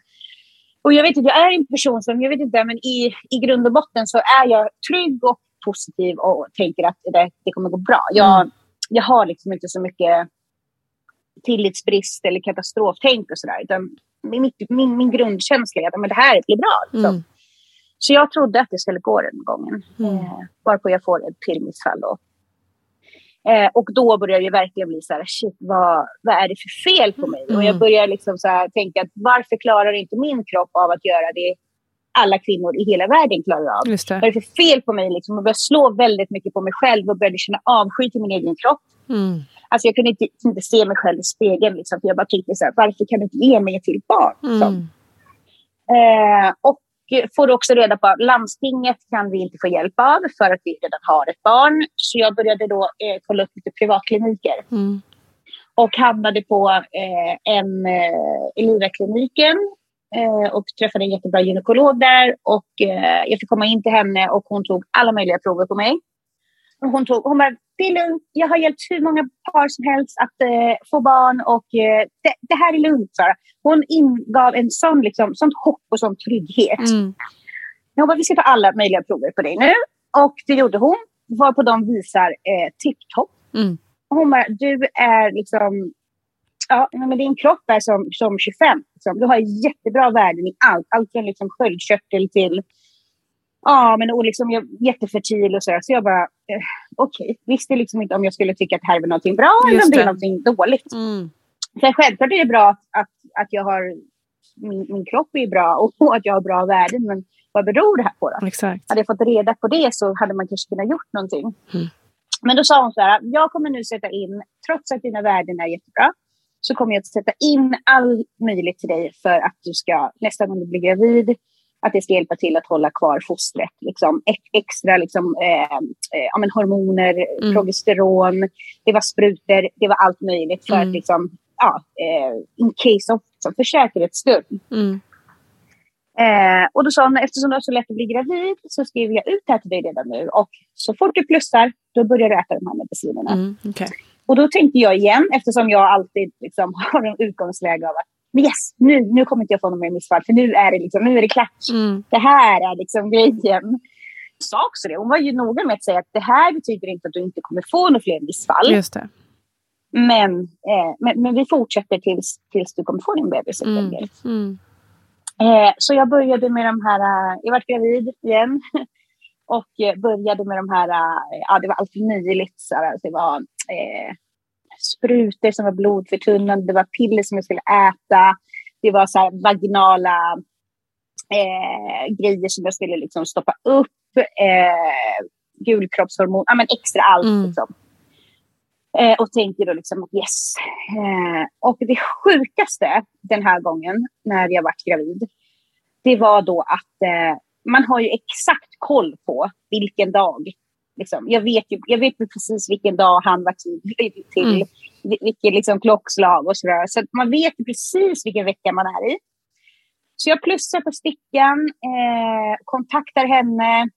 [SPEAKER 1] Och jag vet inte, jag är en person som, jag vet inte, men i, i grund och botten så är jag trygg och positiv och tänker att det, det kommer gå bra. Jag,
[SPEAKER 2] Mm.
[SPEAKER 1] jag har liksom inte så mycket tillitsbrist eller katastroftänk och sådär. Min, min, min grundkänsla är att men det här blir bra. Liksom.
[SPEAKER 2] Mm.
[SPEAKER 1] Så jag trodde att det skulle gå den gången.
[SPEAKER 2] Mm.
[SPEAKER 1] Eh, varpå jag får ett till missfall då. Eh, och då börjar det verkligen bli så här, shit, vad, vad är det för fel på mig? Och jag
[SPEAKER 2] Mm.
[SPEAKER 1] börjar liksom så här tänka, att varför klarar inte min kropp av att göra det alla kvinnor i hela världen klarar av?
[SPEAKER 2] Just det.
[SPEAKER 1] Vad är det för fel på mig? Liksom? Jag började slå väldigt mycket på mig själv och började känna avsky till min egen kropp.
[SPEAKER 2] Mm.
[SPEAKER 1] Alltså jag kunde inte, inte se mig själv i spegeln. Liksom, för jag bara tyckte så här, varför kan du inte ge mig ett till barn?
[SPEAKER 2] Mm.
[SPEAKER 1] Eh, och får också reda på att landstinget kan vi inte få hjälp av för att vi redan har ett barn. Så jag började då eh, kolla upp lite privatkliniker
[SPEAKER 2] Mm.
[SPEAKER 1] och hamnade på eh, en eh, Elira-kliniken eh, och träffade en jättebra gynekolog där. Och eh, jag fick komma in till henne och hon tog alla möjliga prover på mig. Och hon, tog, hon bara, det är lugnt, jag har hjälpt hur många par som helst att eh, få barn och eh, det, det här är lugnt, Sara. Hon ingav en sån, liksom, sånt hopp och sån trygghet.
[SPEAKER 2] Mm.
[SPEAKER 1] Hon bara, vi ska ta alla möjliga prover på dig nu. Och det gjorde hon, varpå de visar eh, tipptopp.
[SPEAKER 2] Mm.
[SPEAKER 1] Hon bara, du är liksom... Ja, men din kropp är som, som 25. Liksom. Du har jättebra värden i allt. Allt från liksom sköldkörtel till... Ja, men och liksom, jag är jättefertil och sådär. Så jag bara, eh, okej. Visste liksom inte om jag skulle tycka att det här var någonting bra eller
[SPEAKER 2] Just
[SPEAKER 1] om det är någonting dåligt.
[SPEAKER 2] Mm.
[SPEAKER 1] För självklart är det bra att, att, att jag har... Min, min kropp är bra och att jag har bra värden. Men vad beror det här på då?
[SPEAKER 2] Exakt.
[SPEAKER 1] Hade jag fått reda på det så hade man kanske kunnat gjort någonting.
[SPEAKER 2] Mm.
[SPEAKER 1] Men då sa hon så här, jag kommer nu sätta in, trots att dina värden är jättebra, så kommer jag att sätta in all möjligt till dig för att du ska, nästa gång du blir gravid, att det ska hjälpa till att hålla kvar fostret. Liksom, ex- extra liksom, eh, eh, ja, men hormoner,
[SPEAKER 2] Mm.
[SPEAKER 1] progesteron, det var sprutor, det var allt möjligt för
[SPEAKER 2] Mm.
[SPEAKER 1] att liksom, ja, eh, in case of, liksom, för säkerhets skull.
[SPEAKER 2] Mm.
[SPEAKER 1] Eh, och då sa hon, eftersom du har så lätt att bli gravid så skriver jag ut det här till dig redan nu. Och så fort du plussar, då börjar du äta de här medicinerna.
[SPEAKER 2] Mm. Okej.
[SPEAKER 1] Och då tänkte jag igen, eftersom jag alltid liksom har en utgångsläge av att men yes, nu, nu kommer inte jag få någon mer missfall, för nu är det, liksom, nu är det klart.
[SPEAKER 2] Mm.
[SPEAKER 1] Det här är liksom grejen. Sa också det. Hon var ju noga med att säga att det här betyder inte att du inte kommer få några fler missfall.
[SPEAKER 2] Just det.
[SPEAKER 1] Men, eh, men, men vi fortsätter tills, tills du kommer få din bebis.
[SPEAKER 2] Mm. Mm.
[SPEAKER 1] Eh, så jag började med de här, eh, jag var gravid igen. Och eh, började med de här, eh, ja det var allt möjligt. Så det var eh, sprutor som var blodförtunnande, det var piller som jag skulle äta. Det var så vaginala eh, grejer som jag skulle liksom stoppa upp. Eh, gulkroppshormon, ja men extra allt
[SPEAKER 2] Mm.
[SPEAKER 1] liksom. Eh, och tänkte då liksom att yes. Eh, och det sjukaste den här gången när jag var gravid, det var då att eh, man har ju exakt koll på vilken dag. Liksom. Jag, vet ju, jag vet ju precis vilken dag han var tid till,
[SPEAKER 2] Mm.
[SPEAKER 1] vil- vilket liksom klockslag och sådär. Så man vet ju precis vilken vecka man är i. Så jag plussar på stickan, eh, kontaktar henne.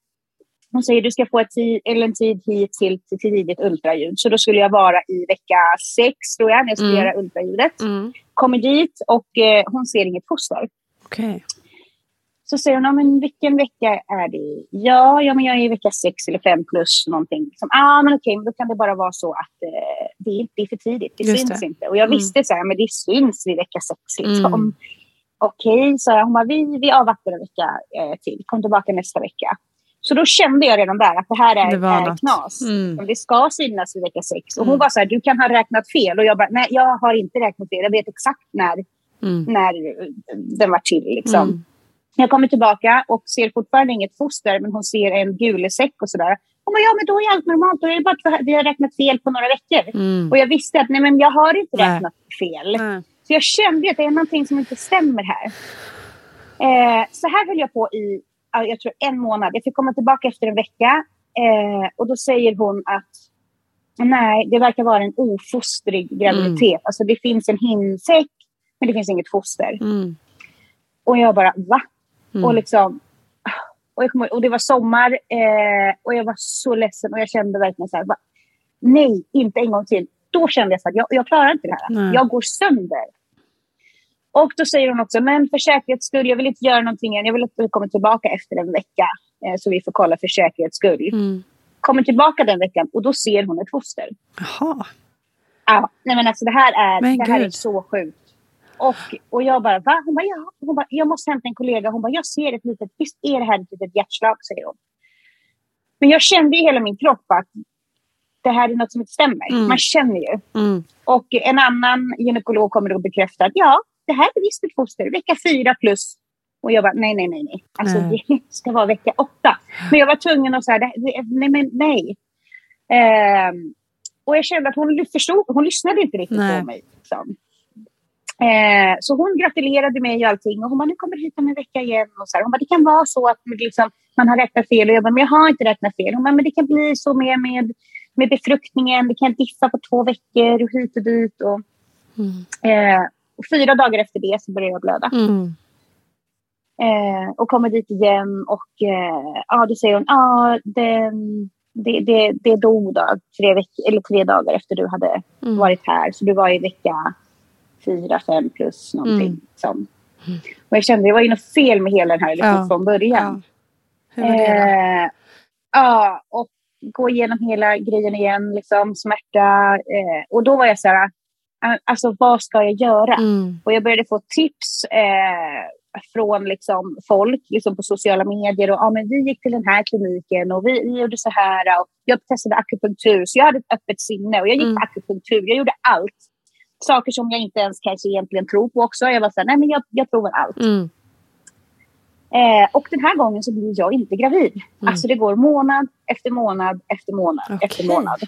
[SPEAKER 1] Hon säger du ska få ett tid, eller en tid hit till, till tidigt ultraljud. Så då skulle jag vara i vecka sex, tror jag, när jag skulle
[SPEAKER 2] Mm.
[SPEAKER 1] göra ultraljudet.
[SPEAKER 2] Mm.
[SPEAKER 1] Kommer dit och eh, hon ser inget foster.
[SPEAKER 2] Okej.
[SPEAKER 1] Så säger hon, ja, men vilken vecka är det? Ja, ja men jag är i vecka sex eller fem plus någonting. Liksom, ah, men okej, men då kan det bara vara så att eh, det, det är för tidigt. Det
[SPEAKER 2] Just
[SPEAKER 1] syns
[SPEAKER 2] det.
[SPEAKER 1] inte. Och jag
[SPEAKER 2] Mm.
[SPEAKER 1] visste så här, men det syns vid vecka sex. Liksom.
[SPEAKER 2] Mm.
[SPEAKER 1] Okej, så jag. Hon bara, vi, vi avvaktar en vecka eh, till. Kom tillbaka nästa vecka. Så då kände jag redan där att det här är,
[SPEAKER 2] Det
[SPEAKER 1] är knas.
[SPEAKER 2] Mm.
[SPEAKER 1] Det ska synas vid vecka sex. Och hon
[SPEAKER 2] Mm.
[SPEAKER 1] var så här, du kan ha räknat fel. Och jag bara, nej jag har inte räknat fel. Jag vet exakt när,
[SPEAKER 2] Mm.
[SPEAKER 1] när eh, den var till. Liksom.
[SPEAKER 2] Mm.
[SPEAKER 1] Jag kommer tillbaka och ser fortfarande inget foster, men hon ser en gulesäck och sådär. Hon bara, ja men då är allt normalt. Då är det bara att vi har räknat fel på några veckor.
[SPEAKER 2] Mm.
[SPEAKER 1] Och jag visste att nej, men jag har inte
[SPEAKER 2] Nej.
[SPEAKER 1] räknat fel.
[SPEAKER 2] Nej.
[SPEAKER 1] Så jag kände att det är någonting som inte stämmer här. Eh, så här höll jag på i, ja, jag tror en månad. Jag fick komma tillbaka efter en vecka. Eh, och då säger hon att nej, det verkar vara en ofostrig graviditet. Mm. Alltså det finns en hinsäck, men det finns inget foster. Mm. Och jag bara, va? Mm. Och liksom... Och, jag kom, och det var sommar eh, och jag var så ledsen och jag kände verkligen så här, va? nej, inte en gång till. Då kände jag så att jag, jag klarar inte det här. Nej. Jag går sönder. Och då säger hon också, men för säkerhets skull, jag vill inte göra någonting än. Jag vill att du kommer tillbaka efter en vecka. Eh, så vi får kolla för säkerhets skull. Mm. Kommer tillbaka den veckan och då ser hon ett foster.
[SPEAKER 2] Jaha.
[SPEAKER 1] Ja, nej men alltså det här är, det här är så sjukt. Och, och jag bara, va? Hon bara, ja. Hon bara, jag måste hämta en kollega. Hon bara, jag ser ett litet, visst är det här ett litet hjärtslag, säger hon. Men jag kände i hela min kropp att det här är något som inte stämmer. Mm. Man känner ju. Mm. Och en annan gynekolog kommer och bekräftar att ja, det här är visst ett foster, vecka fyra plus. Och jag bara, nej, nej, nej, nej. Alltså mm. det ska vara vecka åtta. Men jag var tvungen att säga, nej, men nej. Um, och jag kände att hon förstod, hon lyssnade inte riktigt nej. på mig. Liksom. Eh, så hon gratulerade mig och allting. Och hon bara, nu kommer du hit om en vecka igen. Och så här. Hon bara, det kan vara så att liksom, man har räknat fel. Och jag bara, men jag har inte räknat fel. Hon bara, men det kan bli så med, med, med befruktningen. Det kan diffa på två veckor och hit och dit. Och, mm. eh, och fyra dagar efter det så började jag blöda. Mm. Eh, och kommer dit igen och eh, ja, då säger hon, ja, det, det, det, det dog då, tre, veck eller tre dagar efter du hade mm. varit här. Så du var i vecka fyra, fem plus någonting. Mm. Som. Och jag kände att det var ju något fel med hela den här liksom, ja. från början. Ja. Eh, ja, och gå igenom hela grejen igen, liksom, smärta. Eh, och då var jag så här, alltså vad ska jag göra? Mm. Och jag började få tips eh, från liksom, folk liksom, på sociala medier. Och, ah, men vi gick till den här kliniken och vi, vi gjorde så här. Och jag testade akupunktur, så jag hade ett öppet sinne. Och jag gick mm. på akupunktur, jag gjorde allt. Saker som jag inte ens kanske egentligen tror på också. Jag var så här, nej men jag, jag provar allt. Mm. Eh, och den här gången så blir jag inte gravid. Mm. Alltså det går månad efter månad efter månad okay. efter månad.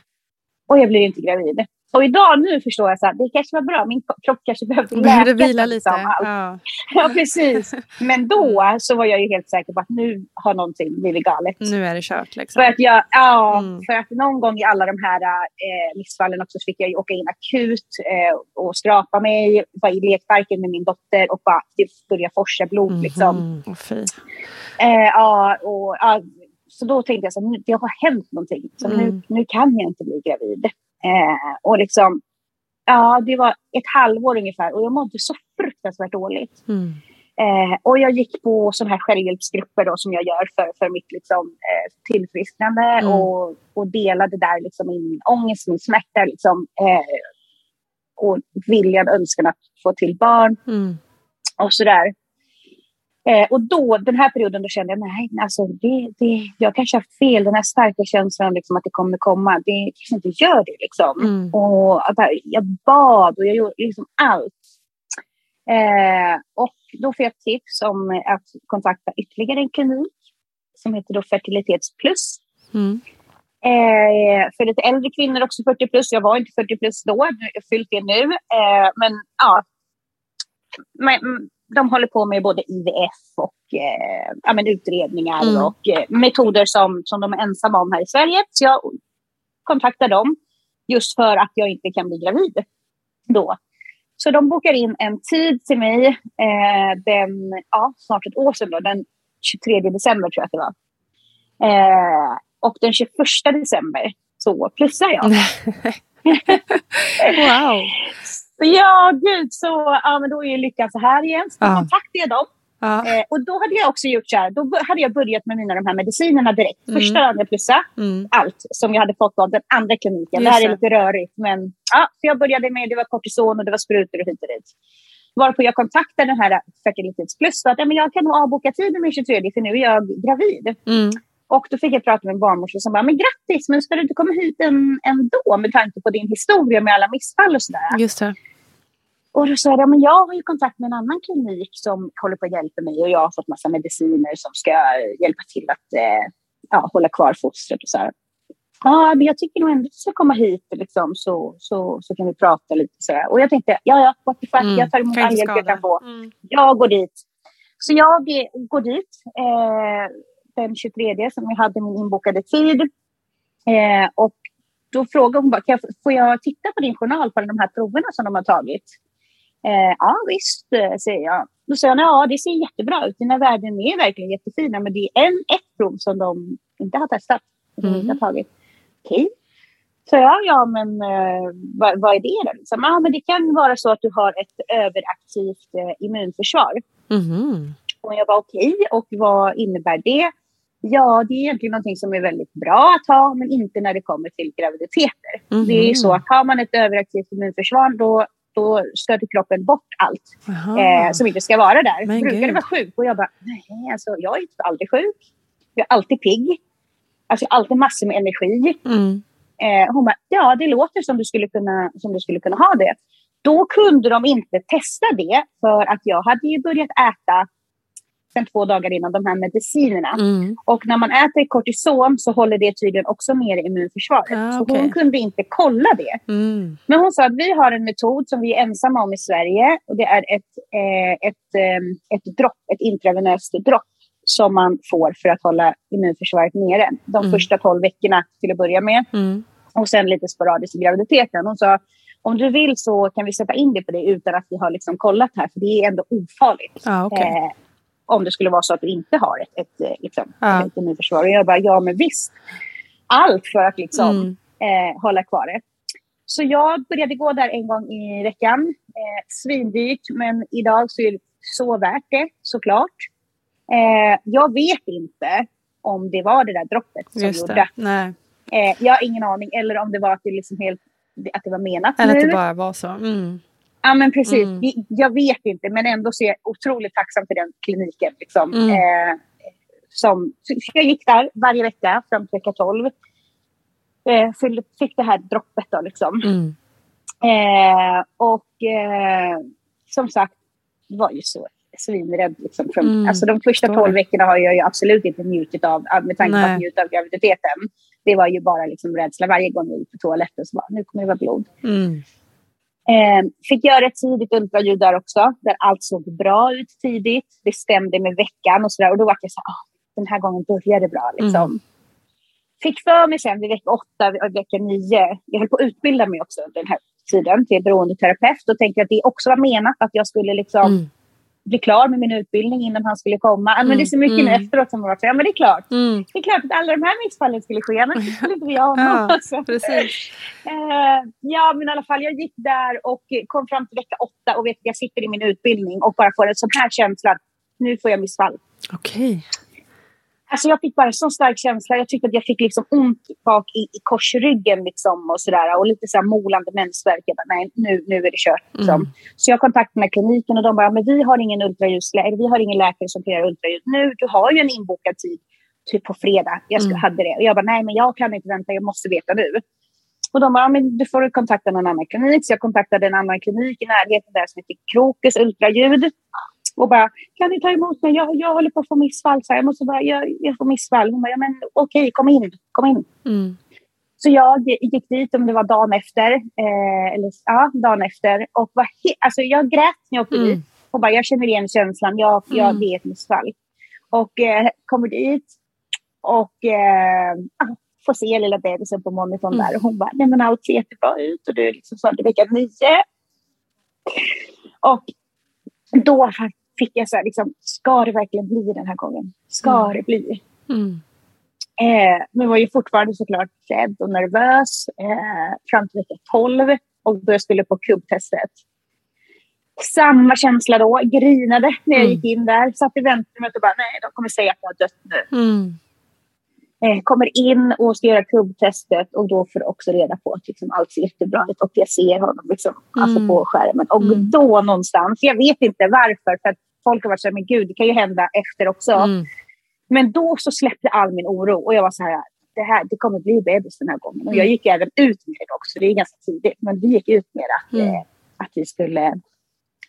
[SPEAKER 1] Och jag blir inte gravid. Och idag nu förstår jag att det kanske var bra, min kropp kanske behövde läka.
[SPEAKER 2] vila lite.
[SPEAKER 1] Ja. ja, precis. Men då mm. så var jag ju helt säker på att nu har någonting blivit galet.
[SPEAKER 2] Nu är det kört liksom.
[SPEAKER 1] För att, jag, ja, mm. för att någon gång i alla de här eh, missfallen också så fick jag åka in akut eh, och skrapa mig, var i lekparken med min dotter och bara det började forsa blod mm. liksom.
[SPEAKER 2] Oh,
[SPEAKER 1] eh, ja, och, ja, så då tänkte jag att det har hänt någonting. Så nu, mm. nu kan jag inte bli gravid. Eh, och liksom, ja, det var ett halvår ungefär och jag mådde så fruktansvärt dåligt. Mm. Eh, och jag gick på sådana här självhjälpsgrupper då, som jag gör för, för mitt liksom, eh, tillfrisknande mm. och, och delade där liksom, min ångest, min smärta liksom, eh, och viljan, önskan att få till barn. Mm. Och sådär. Eh, och då, den här perioden, då kände jag nej, alltså det, det, jag kanske har haft fel. Den här starka känslan liksom, att det kommer komma, det kanske inte gör det. Liksom. Mm. Och att jag bad och jag gjorde liksom allt. Eh, och då fick jag tips om att kontakta ytterligare en klinik som heter då Fertilitetsplus. Mm. Eh, för lite äldre kvinnor, också 40 plus. Jag var inte 40 plus då, jag har fyllt det nu. Eh, men ja, men, de håller på med både IVF och eh, ja, men utredningar mm. och eh, metoder som, som de är ensamma om här i Sverige. Så jag kontaktar dem just för att jag inte kan bli gravid då. Så de bokar in en tid till mig eh, den, ja, snart ett år sedan, då, den 23 december tror jag att det var. Eh, och den 21 december så plussar jag.
[SPEAKER 2] wow!
[SPEAKER 1] Ja, gud, så ja, men då är ju lyckan så här igen. Så ja. kontaktade jag dem. Ja. Eh, och då hade jag också gjort så här, då hade jag börjat med mina de här medicinerna direkt. Mm. Första plussade, mm. allt som jag hade fått av den andra kliniken. Just det här är lite rörigt, men ja, så jag började med, det var kortison och det var sprutor och hit och dit. Varpå jag kontaktade den här fertilitetsplus att ja, men jag kan nog avboka tiden med 23 för nu är jag gravid. Mm. Och då fick jag prata med en barnmorska som bara, men grattis, men ska du inte komma hit ändå med tanke på din historia med alla missfall och sådär?
[SPEAKER 2] Just det.
[SPEAKER 1] Och då sa jag, men jag har ju kontakt med en annan klinik som håller på att hjälpa mig och jag har fått massa mediciner som ska hjälpa till att eh, ja, hålla kvar fostret och så här. Ja, men jag tycker nog ändå att du ska komma hit liksom, så, så, så kan vi prata lite så. Och jag tänkte, ja, ja, what the fuck, mm, jag tar emot all hjälp jag kan få. Mm. Jag går dit. Så jag går dit eh, den 23 som jag hade min inbokade tid. Eh, och då frågade hon bara, kan jag, får jag titta på din journal på de här proverna som de har tagit? Eh, ja visst, eh, säger jag. Då säger hon, ja det ser jättebra ut, dina värden är verkligen jättefina, men det är en, ett prov som de inte har testat, mm. inte har tagit. Okej. Okay. Så ja, ja men eh, vad, vad, är det då? Liksom, ah, men det kan vara så att du har ett överaktivt eh, immunförsvar. Mm. Och jag var okej, okay, och vad innebär det? Ja, det är egentligen någonting som är väldigt bra att ha, men inte när det kommer till graviditeter. Mm. Det är ju så att har man ett överaktivt immunförsvar, då, då stöter kroppen bort allt eh, som inte ska vara där. Men Brukar det vara sjuk? Och jag bara, nej, alltså, jag är aldrig sjuk. Jag är alltid pigg. Alltså, jag har alltid massor med energi. Mm. Eh, hon bara, ja, det låter som du, skulle kunna, som du skulle kunna ha det. Då kunde de inte testa det, för att jag hade ju börjat äta sen två dagar innan de här medicinerna. Mm. Och när man äter kortison så håller det tydligen också ner immunförsvaret. Ah, så hon kunde inte kolla det. Mm. Men hon sa att vi har en metod som vi är ensamma om i Sverige. Och det är ett, eh, ett, eh, ett dropp, ett intravenöst dropp som man får för att hålla immunförsvaret nere. De mm. första tolv veckorna till att börja med. Mm. Och sen lite sporadiskt i graviditeten. Hon sa om du vill så kan vi sätta in det på det utan att vi har liksom kollat här, för det är ändå ofarligt. Ah, okay. eh, om det skulle vara så att du inte har ett, ett, eh, liksom, ja. ett immunförsvar. Och jag bara, ja men visst. Allt för att liksom mm. eh, hålla kvar det. Så jag började gå där en gång i veckan. Eh, svindyrt, men idag så är det så värt det såklart. Eh, jag vet inte om det var det där droppet som Just gjorde. Nej. Eh, jag har ingen aning. Eller om det var att det, liksom helt, att det var menat
[SPEAKER 2] Eller nu. att det bara var så. Mm.
[SPEAKER 1] Ja, men precis. Mm. Jag vet inte, men ändå så är jag otroligt tacksam för den kliniken. Liksom. Mm. Eh, som, jag gick där varje vecka fram till vecka 12. Eh, fick det här droppet då liksom. Mm. Eh, och eh, som sagt, var ju så svinrädd. Liksom, från, mm. alltså, de första tolv veckorna har jag absolut inte njutit av, med tanke på att njuta av graviditeten. Det var ju bara liksom, rädsla varje gång jag gick på toaletten. Så bara, nu kommer det vara blod. Mm. Eh, fick göra ett tidigt ultraljud där också, där allt såg bra ut tidigt. Det stämde med veckan och sådär. Och då var jag så här, ah, den här gången började det bra. Liksom. Mm. Fick för mig sen vid vecka åtta, vecka nio, jag höll på att utbilda mig också den här tiden till beroendeterapeut och tänkte att det också var menat att jag skulle liksom mm bli klar med min utbildning innan han skulle komma. Mm. Men det är så mycket mm. efteråt som var så, ja men det är klart. Mm. Det är klart att alla de här missfallen skulle ske, annars skulle inte vi ha honom. Ja, alltså. precis. Uh, ja, men i alla fall, jag gick där och kom fram till vecka åtta och vet att jag sitter i min utbildning och bara får en sån här känsla, nu får jag missfall.
[SPEAKER 2] Okej. Okay.
[SPEAKER 1] Alltså jag fick bara så stark känsla. Jag tyckte att jag fick liksom ont bak i, i korsryggen liksom och sådär. Och lite så här molande mensvärk. Jag bara, nej, nu, nu är det kört. Liksom. Mm. Så jag kontaktade med kliniken och de bara, men vi har ingen ultraljudsläkare, vi har ingen läkare som göra ultraljud nu. Du har ju en inbokad tid, typ på fredag. Jag skulle, mm. hade det. Och jag bara, nej, men jag kan inte vänta, jag måste veta nu. Och de bara, men du får kontakta någon annan klinik. Så jag kontaktade en annan klinik i närheten där som heter Krokus ultraljud och bara, kan ni ta emot mig? Jag, jag håller på att få missfall. Så jag måste bara, jag, jag får missfall. Hon bara, ja, men okej, kom in, kom in. Mm. Så jag gick dit, om det var dagen efter, eh, eller ja, dagen efter. Och var alltså, jag grät när jag åkte mm. dit. Och bara, jag känner igen känslan, jag, jag, mm. det är ett missfall. Och eh, kommer dit och eh, får se lilla bebisen på monitorn mm. där. Och hon bara, nej men allt ser jättebra ut och du är liksom född i vecka nio. Och då fick jag så här, liksom, ska det verkligen bli den här gången? Ska mm. det bli? Mm. Eh, men var ju fortfarande såklart rädd och nervös eh, fram till vecka 12 och då jag skulle på kubbtestet. Samma känsla då, grinade när jag mm. gick in där, satt i väntrummet och bara nej, de kommer säga att jag har dött nu. Mm. Eh, kommer in och ska göra kubbtestet och då får också reda på att liksom, allt ser jättebra ut och jag ser honom liksom, alltså mm. alltså på skärmen. Och mm. då någonstans, jag vet inte varför, för att folk har varit så här, men gud, det kan ju hända efter också. Mm. Men då så släppte all min oro och jag var så här, det, här, det kommer bli bebis den här gången. Och jag mm. gick även ut med det också, det är ganska tidigt, men vi gick ut med att, mm. eh, att vi skulle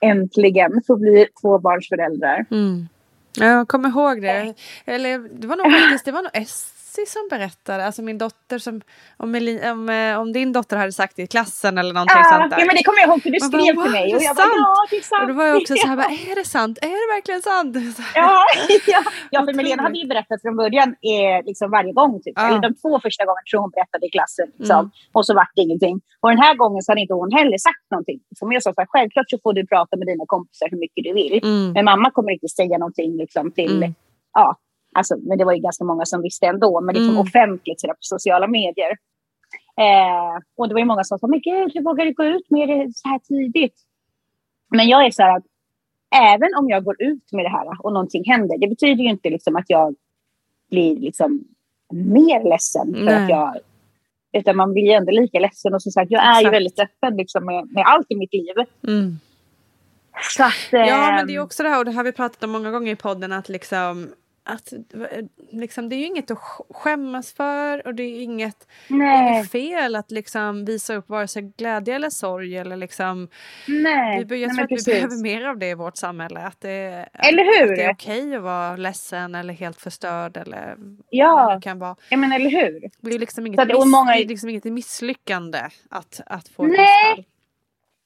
[SPEAKER 1] äntligen få bli tvåbarnsföräldrar.
[SPEAKER 2] Mm. Jag kommer ihåg det. Eller det var nog faktiskt det var nog Lassie som berättade, alltså min dotter som, om, Eli, om, eh, om din dotter hade sagt det i klassen eller någonting
[SPEAKER 1] ja,
[SPEAKER 2] sånt där.
[SPEAKER 1] Ja men det kommer jag ihåg för du skrev bara, till mig och jag bara ja det är sant.
[SPEAKER 2] Och då var jag också så här, bara, är det sant? Är det verkligen sant?
[SPEAKER 1] Ja, ja. ja för Melena hade ju berättat från början eh, liksom varje gång, typ. Ja. eller de två första gångerna tror hon berättade i klassen. Liksom. Mm. Och så vart det ingenting. Och den här gången så hade inte hon heller sagt någonting. Som jag sa, så här, självklart så får du prata med dina kompisar hur mycket du vill. Mm. Men mamma kommer inte säga någonting liksom, till mm. ja, Alltså, men det var ju ganska många som visste ändå, men liksom mm. offentligt sådär, på sociala medier. Eh, och det var ju många som sa, men gud, hur vågar du gå ut med det så här tidigt? Men jag är så här att även om jag går ut med det här och någonting händer, det betyder ju inte liksom att jag blir liksom mer ledsen för Nej. att jag utan man blir ju ändå lika ledsen. Och som sagt, jag är Exakt. ju väldigt öppen liksom, med, med allt i mitt liv. Mm.
[SPEAKER 2] Att, eh, ja, men det är ehm, också det här, och det har vi pratat om många gånger i podden, att liksom att liksom, det är ju inget att skämmas för och det är inget, inget fel att liksom visa upp vare sig glädje eller sorg. Eller liksom,
[SPEAKER 1] Nej.
[SPEAKER 2] Vi, jag tror att vi behöver mer av det i vårt samhälle. Att det,
[SPEAKER 1] eller hur?
[SPEAKER 2] Att det är okej okay att vara ledsen eller helt förstörd. Eller
[SPEAKER 1] ja,
[SPEAKER 2] det kan vara.
[SPEAKER 1] ja men eller hur?
[SPEAKER 2] Det är liksom inget, miss, många... det är liksom inget misslyckande att, att få ett
[SPEAKER 1] Nej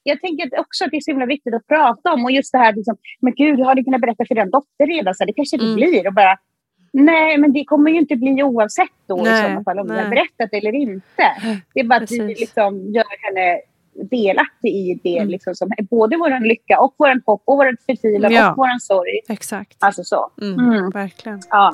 [SPEAKER 1] jag tänker också att det är så himla viktigt att prata om. Och just det här, liksom, men gud, jag hade kunnat berätta för din dotter redan, så det kanske det mm. blir. Och bara, nej, men det kommer ju inte bli oavsett då nej, i sådana fall om nej. jag har berättat eller inte. Det är bara Precis. att vi liksom gör henne delaktig i det, mm. liksom, som både vår lycka och vår hopp och vår förtvivlan ja. och vår sorg.
[SPEAKER 2] Exakt.
[SPEAKER 1] Alltså så.
[SPEAKER 2] Mm, mm. Verkligen.
[SPEAKER 1] Ja.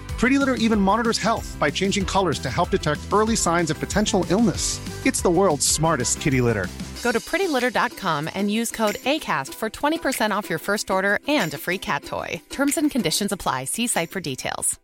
[SPEAKER 4] Pretty Litter even monitors health by changing colors to help detect early signs of potential illness. It's the world's smartest kitty litter.
[SPEAKER 5] Go to prettylitter.com and use code ACAST for 20% off your first order and a free cat toy. Terms and conditions apply. See site for details.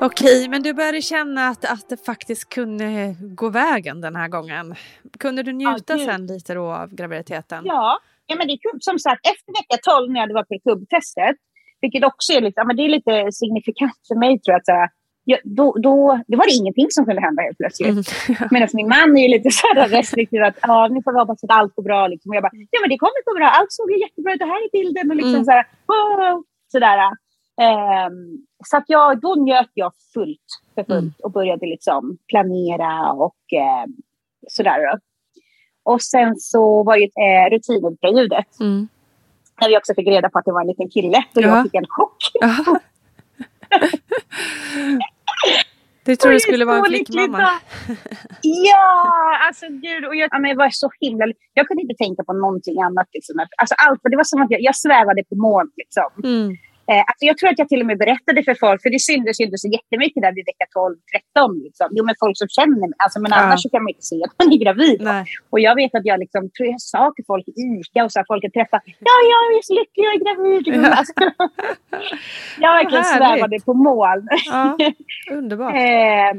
[SPEAKER 2] Okej, men du började känna att, att det faktiskt kunde gå vägen den här gången. Kunde du njuta ja, sen lite då av graviditeten?
[SPEAKER 1] Ja, ja men det, som sagt efter vecka 12 när jag hade varit på kubbtestet, vilket också är lite, ja, men det är lite signifikant för mig tror jag, att så ja, då, då, det var det ingenting som kunde hända helt plötsligt. Mm, ja. Medan min man är lite så här restriktiv, att ja, nu får vi hoppas att allt går bra. Liksom. Och jag bara, ja men det kommer gå bra, allt såg jättebra ut, det här är bilden. Och liksom mm. så här, wow, sådär. Um, så att jag, då njöt jag fullt för fullt mm. och började liksom planera och um, sådär. Och sen så var ju eh, rutinultraljudet.
[SPEAKER 2] Mm.
[SPEAKER 1] När vi också fick reda på att det var en liten kille. Och
[SPEAKER 2] Ja.
[SPEAKER 1] jag fick en chock.
[SPEAKER 2] Du tror det skulle vara en flickmamma?
[SPEAKER 1] Ja, alltså gud. Och jag, ja, men jag var så himla... Jag kunde inte tänka på någonting annat. Liksom. Alltså, allt, det var som att jag, jag svävade på moln. Liksom.
[SPEAKER 2] Mm.
[SPEAKER 1] Eh, alltså jag tror att jag till och med berättade för folk, för det syntes ju inte så jättemycket där vid vecka 12-13. Liksom. Jo, men folk som känner mig. Alltså, men
[SPEAKER 2] Ja.
[SPEAKER 1] annars kan man inte se att man är gravid.
[SPEAKER 2] Nej.
[SPEAKER 1] Och jag vet att jag liksom, tror jag sa till folk i ICA och så här, folk jag träffar, ja, jag är så lycklig, jag är gravid. Alltså, jag verkligen svävade på moln.
[SPEAKER 2] Ja, underbart.
[SPEAKER 1] Eh,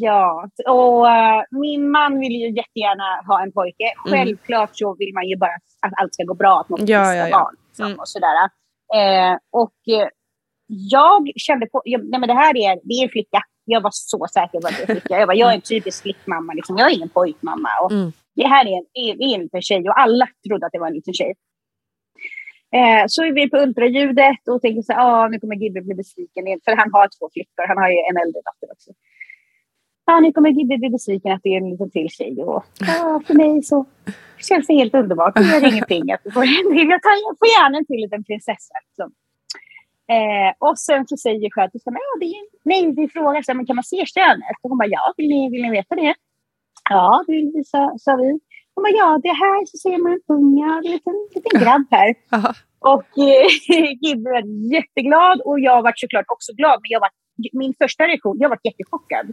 [SPEAKER 1] ja, och eh, min man vill ju jättegärna ha en pojke. Självklart så vill man ju bara att allt ska gå bra, att man får
[SPEAKER 2] Mm. Ja, ja, ja.
[SPEAKER 1] barn. Liksom,
[SPEAKER 2] Mm.
[SPEAKER 1] och sådär. Eh, och eh, jag kände på, jag, nej men det här är, det är en flicka. Jag var så säker på att det är en flicka. Jag, bara, jag är en typisk flickmamma, liksom. jag är ingen pojkmamma. Och
[SPEAKER 2] Mm.
[SPEAKER 1] Det här är en, är, är en liten tjej och alla trodde att det var en liten tjej. Eh, så är vi på ultraljudet och tänker så här, ah, nu kommer Gibbe bli besviken. igen." För han har två flickor, han har ju en äldre dotter också. Ja, nu kommer Gibbe bli besviken att det är en liten till tjej. Och, ja, för mig så känns det helt underbart. Det gör ingenting att vi får en till. Jag, tar, jag får gärna en till liten prinsessa. Liksom. Eh, och sen så säger sköterskan, ja, det är, nej, vi frågar så här, men kan man se könet? Och hon bara, ja, vill ni, vill ni veta det? Ja, det vill vi, sa, sa vi. Hon bara, ja, det här så ser man en unga, en liten, liten grabb här. Och eh, Gibbe var jätteglad och jag var såklart också glad. Men jag var, min första reaktion, jag var jättechockad.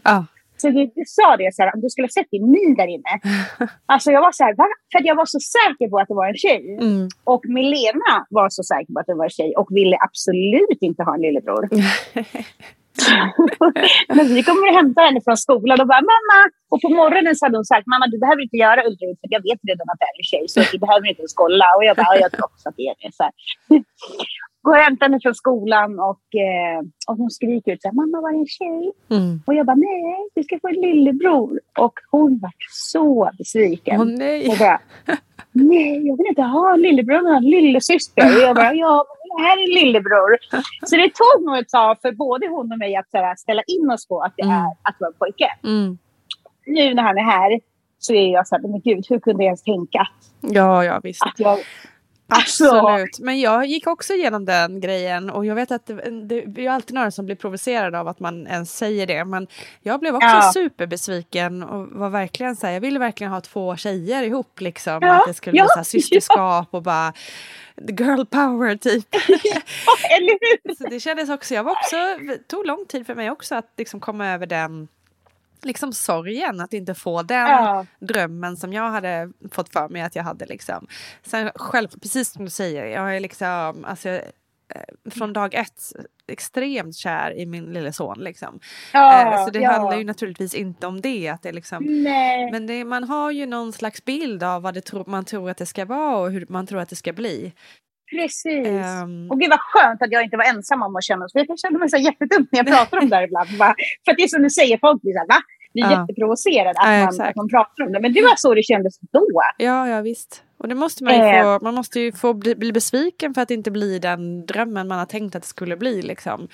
[SPEAKER 1] Så du, du sa det så här, om du skulle ha sett din min där inne. Alltså jag var så här, va? För jag var så säker på att det var en tjej.
[SPEAKER 2] Mm.
[SPEAKER 1] Och Milena var så säker på att det var en tjej och ville absolut inte ha en lillebror. Men vi kommer att hämta henne från skolan och bara mamma. Och på morgonen så hade hon sagt mamma du behöver inte göra ultraljud för jag vet redan att det är en tjej så vi behöver inte ens kolla. Och jag bara "Ja, jag tror också att det är det. Så här. Går och hämtar henne från skolan och, eh, och hon skriker ut så här, mamma var det en tjej?
[SPEAKER 2] Mm.
[SPEAKER 1] Och jag bara nej du ska få en lillebror. Och hon var så besviken.
[SPEAKER 2] Åh nej.
[SPEAKER 1] Och bara, nej, jag vill inte ha en lillebror, jag vill ha en lillasyster. Och jag bara, ja, det här är lillebror. Så det tog nog ett tag för både hon och mig att här, ställa in oss på att det
[SPEAKER 2] Mm.
[SPEAKER 1] är att vara en pojke.
[SPEAKER 2] Mm.
[SPEAKER 1] Nu när han är här så är jag så här, men gud, hur kunde jag ens tänka att,
[SPEAKER 2] Ja, ja visst.
[SPEAKER 1] att jag... Alltså,
[SPEAKER 2] Absolut. Men jag gick också igenom den grejen och jag vet att det, det, det är alltid några som blir provocerade av att man ens säger det. Men jag blev också
[SPEAKER 1] Ja.
[SPEAKER 2] superbesviken och var verkligen så här, jag ville verkligen ha två tjejer ihop liksom.
[SPEAKER 1] Ja,
[SPEAKER 2] Att det skulle
[SPEAKER 1] ja,
[SPEAKER 2] bli så här systerskap och bara girl power typ. Så det kändes också, jag var också, det tog lång tid för mig också att liksom komma över den liksom sorgen att inte få den
[SPEAKER 1] Ja.
[SPEAKER 2] drömmen som jag hade fått för mig att jag hade liksom. Sen själv, precis som du säger, jag är liksom, alltså jag, eh, från dag ett extremt kär i min lille son liksom.
[SPEAKER 1] Ja,
[SPEAKER 2] Eh, så det
[SPEAKER 1] ja.
[SPEAKER 2] handlar ju naturligtvis inte om det, att det liksom
[SPEAKER 1] Nej.
[SPEAKER 2] men det, man har ju någon slags bild av vad tro, man tror att det ska vara och hur man tror att det ska bli.
[SPEAKER 1] Precis.
[SPEAKER 2] Ehm.
[SPEAKER 1] Och gud vad skönt att jag inte var ensam om att känna så. Jag kände mig så jättedumt när jag pratar om det här ibland. Bara, för att det är som du säger, folk blir så här, va? Blir
[SPEAKER 2] Ja.
[SPEAKER 1] jätteprovocerade att,
[SPEAKER 2] Ja,
[SPEAKER 1] man, att man pratar om det. Men det var så det kändes då.
[SPEAKER 2] Ja, ja visst. Och det måste man ju
[SPEAKER 1] Eh.
[SPEAKER 2] få, man måste ju få bli, bli besviken för att det inte blir den drömmen man har tänkt att det skulle bli. Liksom.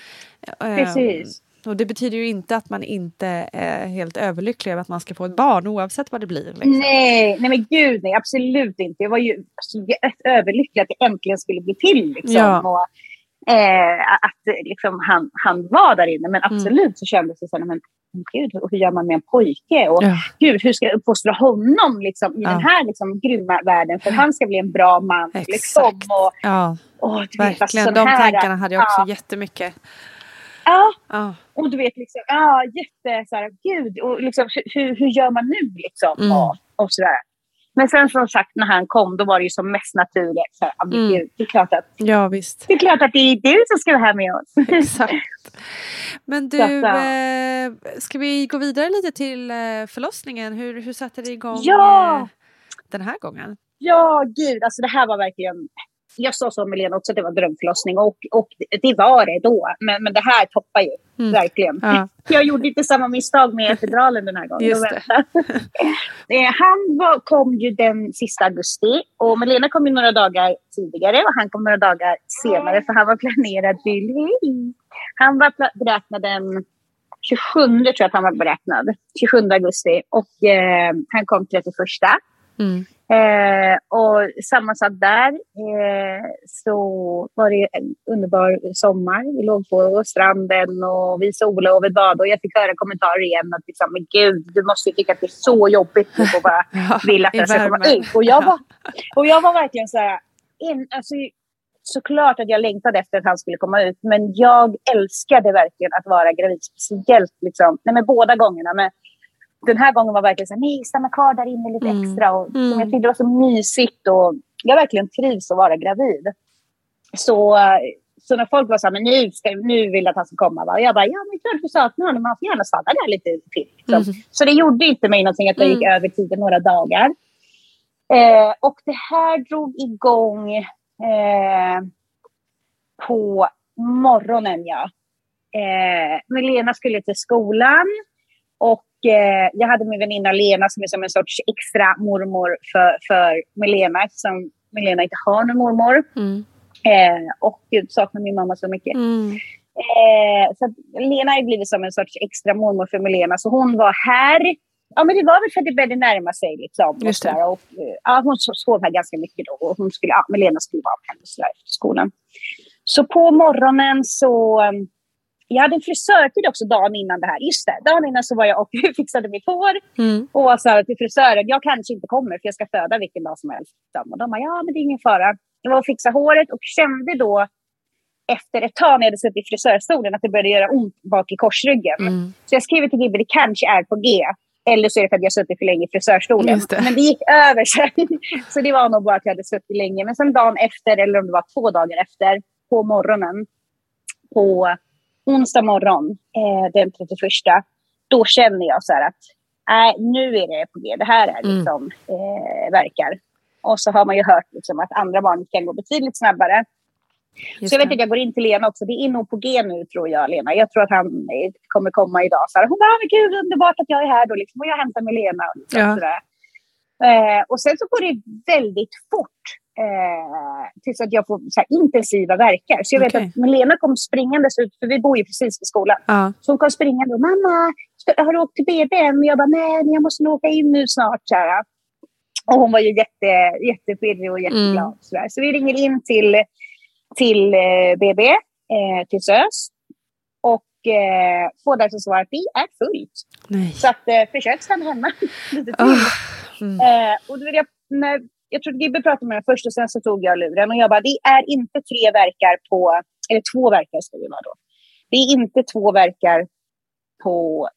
[SPEAKER 2] Ehm,
[SPEAKER 1] Precis.
[SPEAKER 2] Och det betyder ju inte att man inte är helt överlycklig över att man ska få ett barn oavsett vad det blir. Liksom.
[SPEAKER 1] Nej, nej men gud nej, absolut inte. Jag var ju överlycklig att det äntligen skulle bli till. Liksom.
[SPEAKER 2] Ja.
[SPEAKER 1] Och, eh, att liksom, han, han var där inne. Men absolut så kändes det så här, men gud, och hur gör man med en pojke? Och
[SPEAKER 2] Ja.
[SPEAKER 1] gud, hur ska jag uppfostra honom liksom, i
[SPEAKER 2] Ja.
[SPEAKER 1] den här liksom, grymma världen? För han ska bli en bra man. Liksom,
[SPEAKER 2] Exakt.
[SPEAKER 1] och,
[SPEAKER 2] Ja,
[SPEAKER 1] och, vet,
[SPEAKER 2] verkligen.
[SPEAKER 1] alltså,
[SPEAKER 2] De
[SPEAKER 1] här-
[SPEAKER 2] tankarna hade jag också
[SPEAKER 1] Ja,
[SPEAKER 2] jättemycket.
[SPEAKER 1] Ja,
[SPEAKER 2] Ja.
[SPEAKER 1] och du vet, liksom, ja, jätte så här, gud, och liksom, hur- hur, gör man nu liksom?
[SPEAKER 2] Mm.
[SPEAKER 1] Och, och sådär. Men sen som sagt när han kom då var det ju som mest naturligt. Så här,
[SPEAKER 2] Mm.
[SPEAKER 1] gud, det, är klart att,
[SPEAKER 2] ja, visst.
[SPEAKER 1] det är klart att det är du som ska vara här med oss.
[SPEAKER 2] Exakt. Men du,
[SPEAKER 1] Så
[SPEAKER 2] eh, ska vi gå vidare lite till eh, förlossningen? Hur, hur satte det igång
[SPEAKER 1] Ja!
[SPEAKER 2] eh, den här gången?
[SPEAKER 1] Ja, gud, alltså det här var verkligen... Jag sa så med Lena också att det var drömförlossning och, och det var det då. Men, men det här toppar ju
[SPEAKER 2] Mm.
[SPEAKER 1] verkligen.
[SPEAKER 2] Ja.
[SPEAKER 1] Jag gjorde inte samma misstag med epiduralen den här gången.
[SPEAKER 2] Just.
[SPEAKER 1] Eh, han var, kom ju den sista augusti och Melena kom ju några dagar tidigare och han kom några dagar senare för han var planerad till... Han var beräknad den 27 tror jag att han var beräknad. 27 augusti och eh, han kom 31.
[SPEAKER 2] Mm.
[SPEAKER 1] Eh, och samma sak där. Eh, så var det en underbar sommar. Vi låg på stranden och vi solade och vi badade. Och jag fick höra kommentarer igen att liksom, men gud, du måste ju tycka att det är så jobbigt att bara vill att jag ska komma ut. Och jag var, och jag var verkligen så här, in, alltså, såklart att jag längtade efter att han skulle komma ut. Men jag älskade verkligen att vara gravid. Speciellt liksom, nej men båda gångerna. Men den här gången var verkligen så här, nej stanna kvar där inne lite
[SPEAKER 2] Mm.
[SPEAKER 1] extra. Och,
[SPEAKER 2] Mm.
[SPEAKER 1] Jag tyckte det var så mysigt och jag verkligen trivs att vara gravid. Så, så när folk var så här, men nu, ska, nu vill jag att han ska komma. Va? Och jag bara, ja men klart du saknar honom, han får gärna stanna där lite till. Liksom.
[SPEAKER 2] Mm.
[SPEAKER 1] Så det gjorde inte mig någonting att jag gick över tiden några dagar. Eh, och det här drog igång eh, på morgonen, ja. Eh, Milena skulle till skolan och eh, jag hade min väninna Lena som är som en sorts extra mormor för, för Milena eftersom Milena inte har någon mormor.
[SPEAKER 2] Mm.
[SPEAKER 1] Eh, och gud, saknar min mamma så mycket.
[SPEAKER 2] Mm.
[SPEAKER 1] Eh, så Lena har blivit som en sorts extra mormor för Milena, så hon var här. Ja, men det var väl för att det började närma sig. Liksom,
[SPEAKER 2] Just det.
[SPEAKER 1] och, eh, ja, hon so- sov här ganska mycket då och hon skulle, ja, Milena skulle vara sådär efter skolan. Så på morgonen så... Jag hade en frisörtid också dagen innan det här. Just det, dagen innan så var jag och fixade mitt hår.
[SPEAKER 2] Mm.
[SPEAKER 1] Och sa till frisören, jag kanske inte kommer för jag ska föda vilken dag som helst. Och de bara, ja men det är ingen fara. Jag var och fixade håret och kände då efter ett tag när jag hade suttit i frisörstolen att det började göra ont bak i korsryggen.
[SPEAKER 2] Mm.
[SPEAKER 1] Så jag skrev till Gibbe, det kanske är på G. Eller så är det för att jag suttit för länge i frisörstolen.
[SPEAKER 2] Det.
[SPEAKER 1] Men det gick över sen. Så det var nog bara att jag hade suttit länge. Men sen dagen efter, eller om det var två dagar efter, på morgonen, på onsdag morgon, eh, den 31, då känner jag så här att nej, nu är det på G. Det här är
[SPEAKER 2] Mm.
[SPEAKER 1] liksom eh, verkar. Och så har man ju hört liksom, att andra barn kan gå betydligt snabbare.
[SPEAKER 2] Just
[SPEAKER 1] så jag vet att jag går in till Lena också. Det är nog på G nu tror jag, Lena. Jag tror att han eh, kommer komma idag. Så här, hon bara, "Ah, men gud underbart att jag är här då. Liksom. Och jag hämtar med Lena. Och, liksom,
[SPEAKER 2] Ja.
[SPEAKER 1] sådär. Eh, och sen så går det väldigt fort. Eh, tills att jag får så intensiva verkar. Så jag vet
[SPEAKER 2] Okej.
[SPEAKER 1] att Melena kom springandes ut, för vi bor ju precis vid skolan.
[SPEAKER 2] Ja.
[SPEAKER 1] Så hon kom springande och mamma, har du åkt till BB än? Och jag bara, nej, men jag måste nog åka in nu snart. Så, här. och hon var ju jätte, jättepirrig och jätteglad.
[SPEAKER 2] Mm.
[SPEAKER 1] Så, där. så vi ringer in till, till eh, BB, eh, till SÖS. Och eh, får där som svar att det är fullt.
[SPEAKER 2] Nej.
[SPEAKER 1] Så att, eh, försök stanna hemma lite till.
[SPEAKER 2] Ah. Mm.
[SPEAKER 1] Eh, och då vill jag, när, jag tror att Gibbe pratade med mig först och sen så tog jag luren och jag bara, det är inte tre verkar på, eller två verkar ska det vara då. Det är inte två verkar på,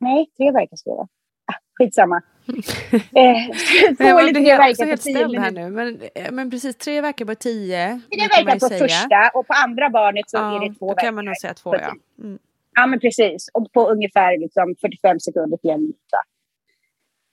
[SPEAKER 1] nej tre verkar ska det vara. Ah, skitsamma. eh, två eller tre verkar på tio
[SPEAKER 2] ställd här
[SPEAKER 1] minuter.
[SPEAKER 2] nu. Men, eh, men precis, tre veckor på tio.
[SPEAKER 1] Tre verkar på
[SPEAKER 2] säga.
[SPEAKER 1] första och på andra barnet så
[SPEAKER 2] Ja,
[SPEAKER 1] är det två
[SPEAKER 2] då
[SPEAKER 1] verkar.
[SPEAKER 2] kan man nog säga två, ja. Mm.
[SPEAKER 1] Ja men precis. Och på ungefär liksom 45 sekunder till en minut.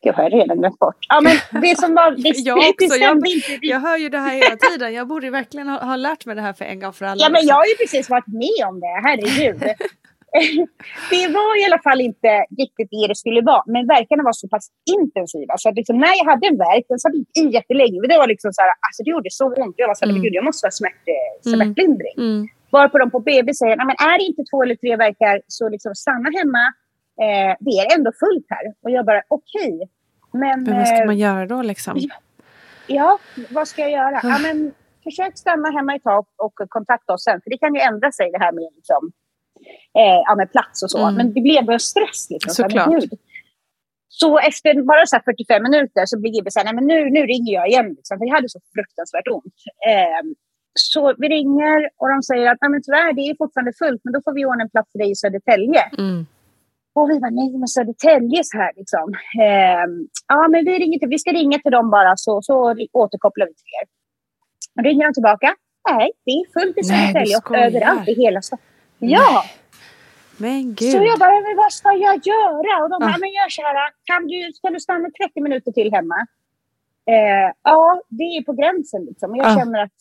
[SPEAKER 1] Gud, har jag redan glömt bort. Ja, men det som var... Det,
[SPEAKER 2] Jag också. Jag, jag hör ju det här hela tiden. Jag borde verkligen ha, ha lärt mig det här för en gång för alla.
[SPEAKER 1] Ja, men jag har ju precis varit med om det. Herregud. det var i alla fall inte riktigt det det skulle vara. Men verkarna var så pass intensiva. Så att liksom, när jag hade en verk, den satt i jättelänge. Det var liksom så här, alltså det gjorde så ont. Jag var så här, men gud, jag måste ha smärt,
[SPEAKER 2] Mm.
[SPEAKER 1] smärtlindring.
[SPEAKER 2] Mm.
[SPEAKER 1] Varpå de på BB säger, men är det inte två eller tre verkar så liksom stanna hemma. Eh, det är ändå fullt här. Och jag bara, okej. Men,
[SPEAKER 2] Men vad ska
[SPEAKER 1] eh,
[SPEAKER 2] man göra då liksom?
[SPEAKER 1] Ja, vad ska jag göra? Ja, men, försök stanna hemma ett tag och kontakta oss sen. För det kan ju ändra sig det här med, liksom, eh, ja, med plats och så.
[SPEAKER 2] Mm.
[SPEAKER 1] Men det blev bara stress. Liksom, så,
[SPEAKER 2] Såklart.
[SPEAKER 1] gud. så efter bara så här 45 minuter så blir Gibbe så här, nej men nu, nu ringer jag igen. Liksom, för jag hade så fruktansvärt ont. Eh, så vi ringer och de säger att nej, men tyvärr, det är fortfarande fullt, men då får vi ordna en plats för dig i Södertälje.
[SPEAKER 2] Mm.
[SPEAKER 1] Och vi bara, nej men Södertälje så här liksom. Ehm, ja men vi, ringer till, vi ska ringa till dem bara så, så återkopplar vi till er. Och ringer de tillbaka. Nej, det är fullt i Södertälje och överallt i hela Stockholm. Ja!
[SPEAKER 2] Men gud.
[SPEAKER 1] Så jag bara, men vad ska jag göra? Och de bara,
[SPEAKER 2] Ah.
[SPEAKER 1] men gör så här, kan du, kan du stanna 30 minuter till hemma? Eh, ja, det är på gränsen liksom. Jag
[SPEAKER 2] Ah.
[SPEAKER 1] känner att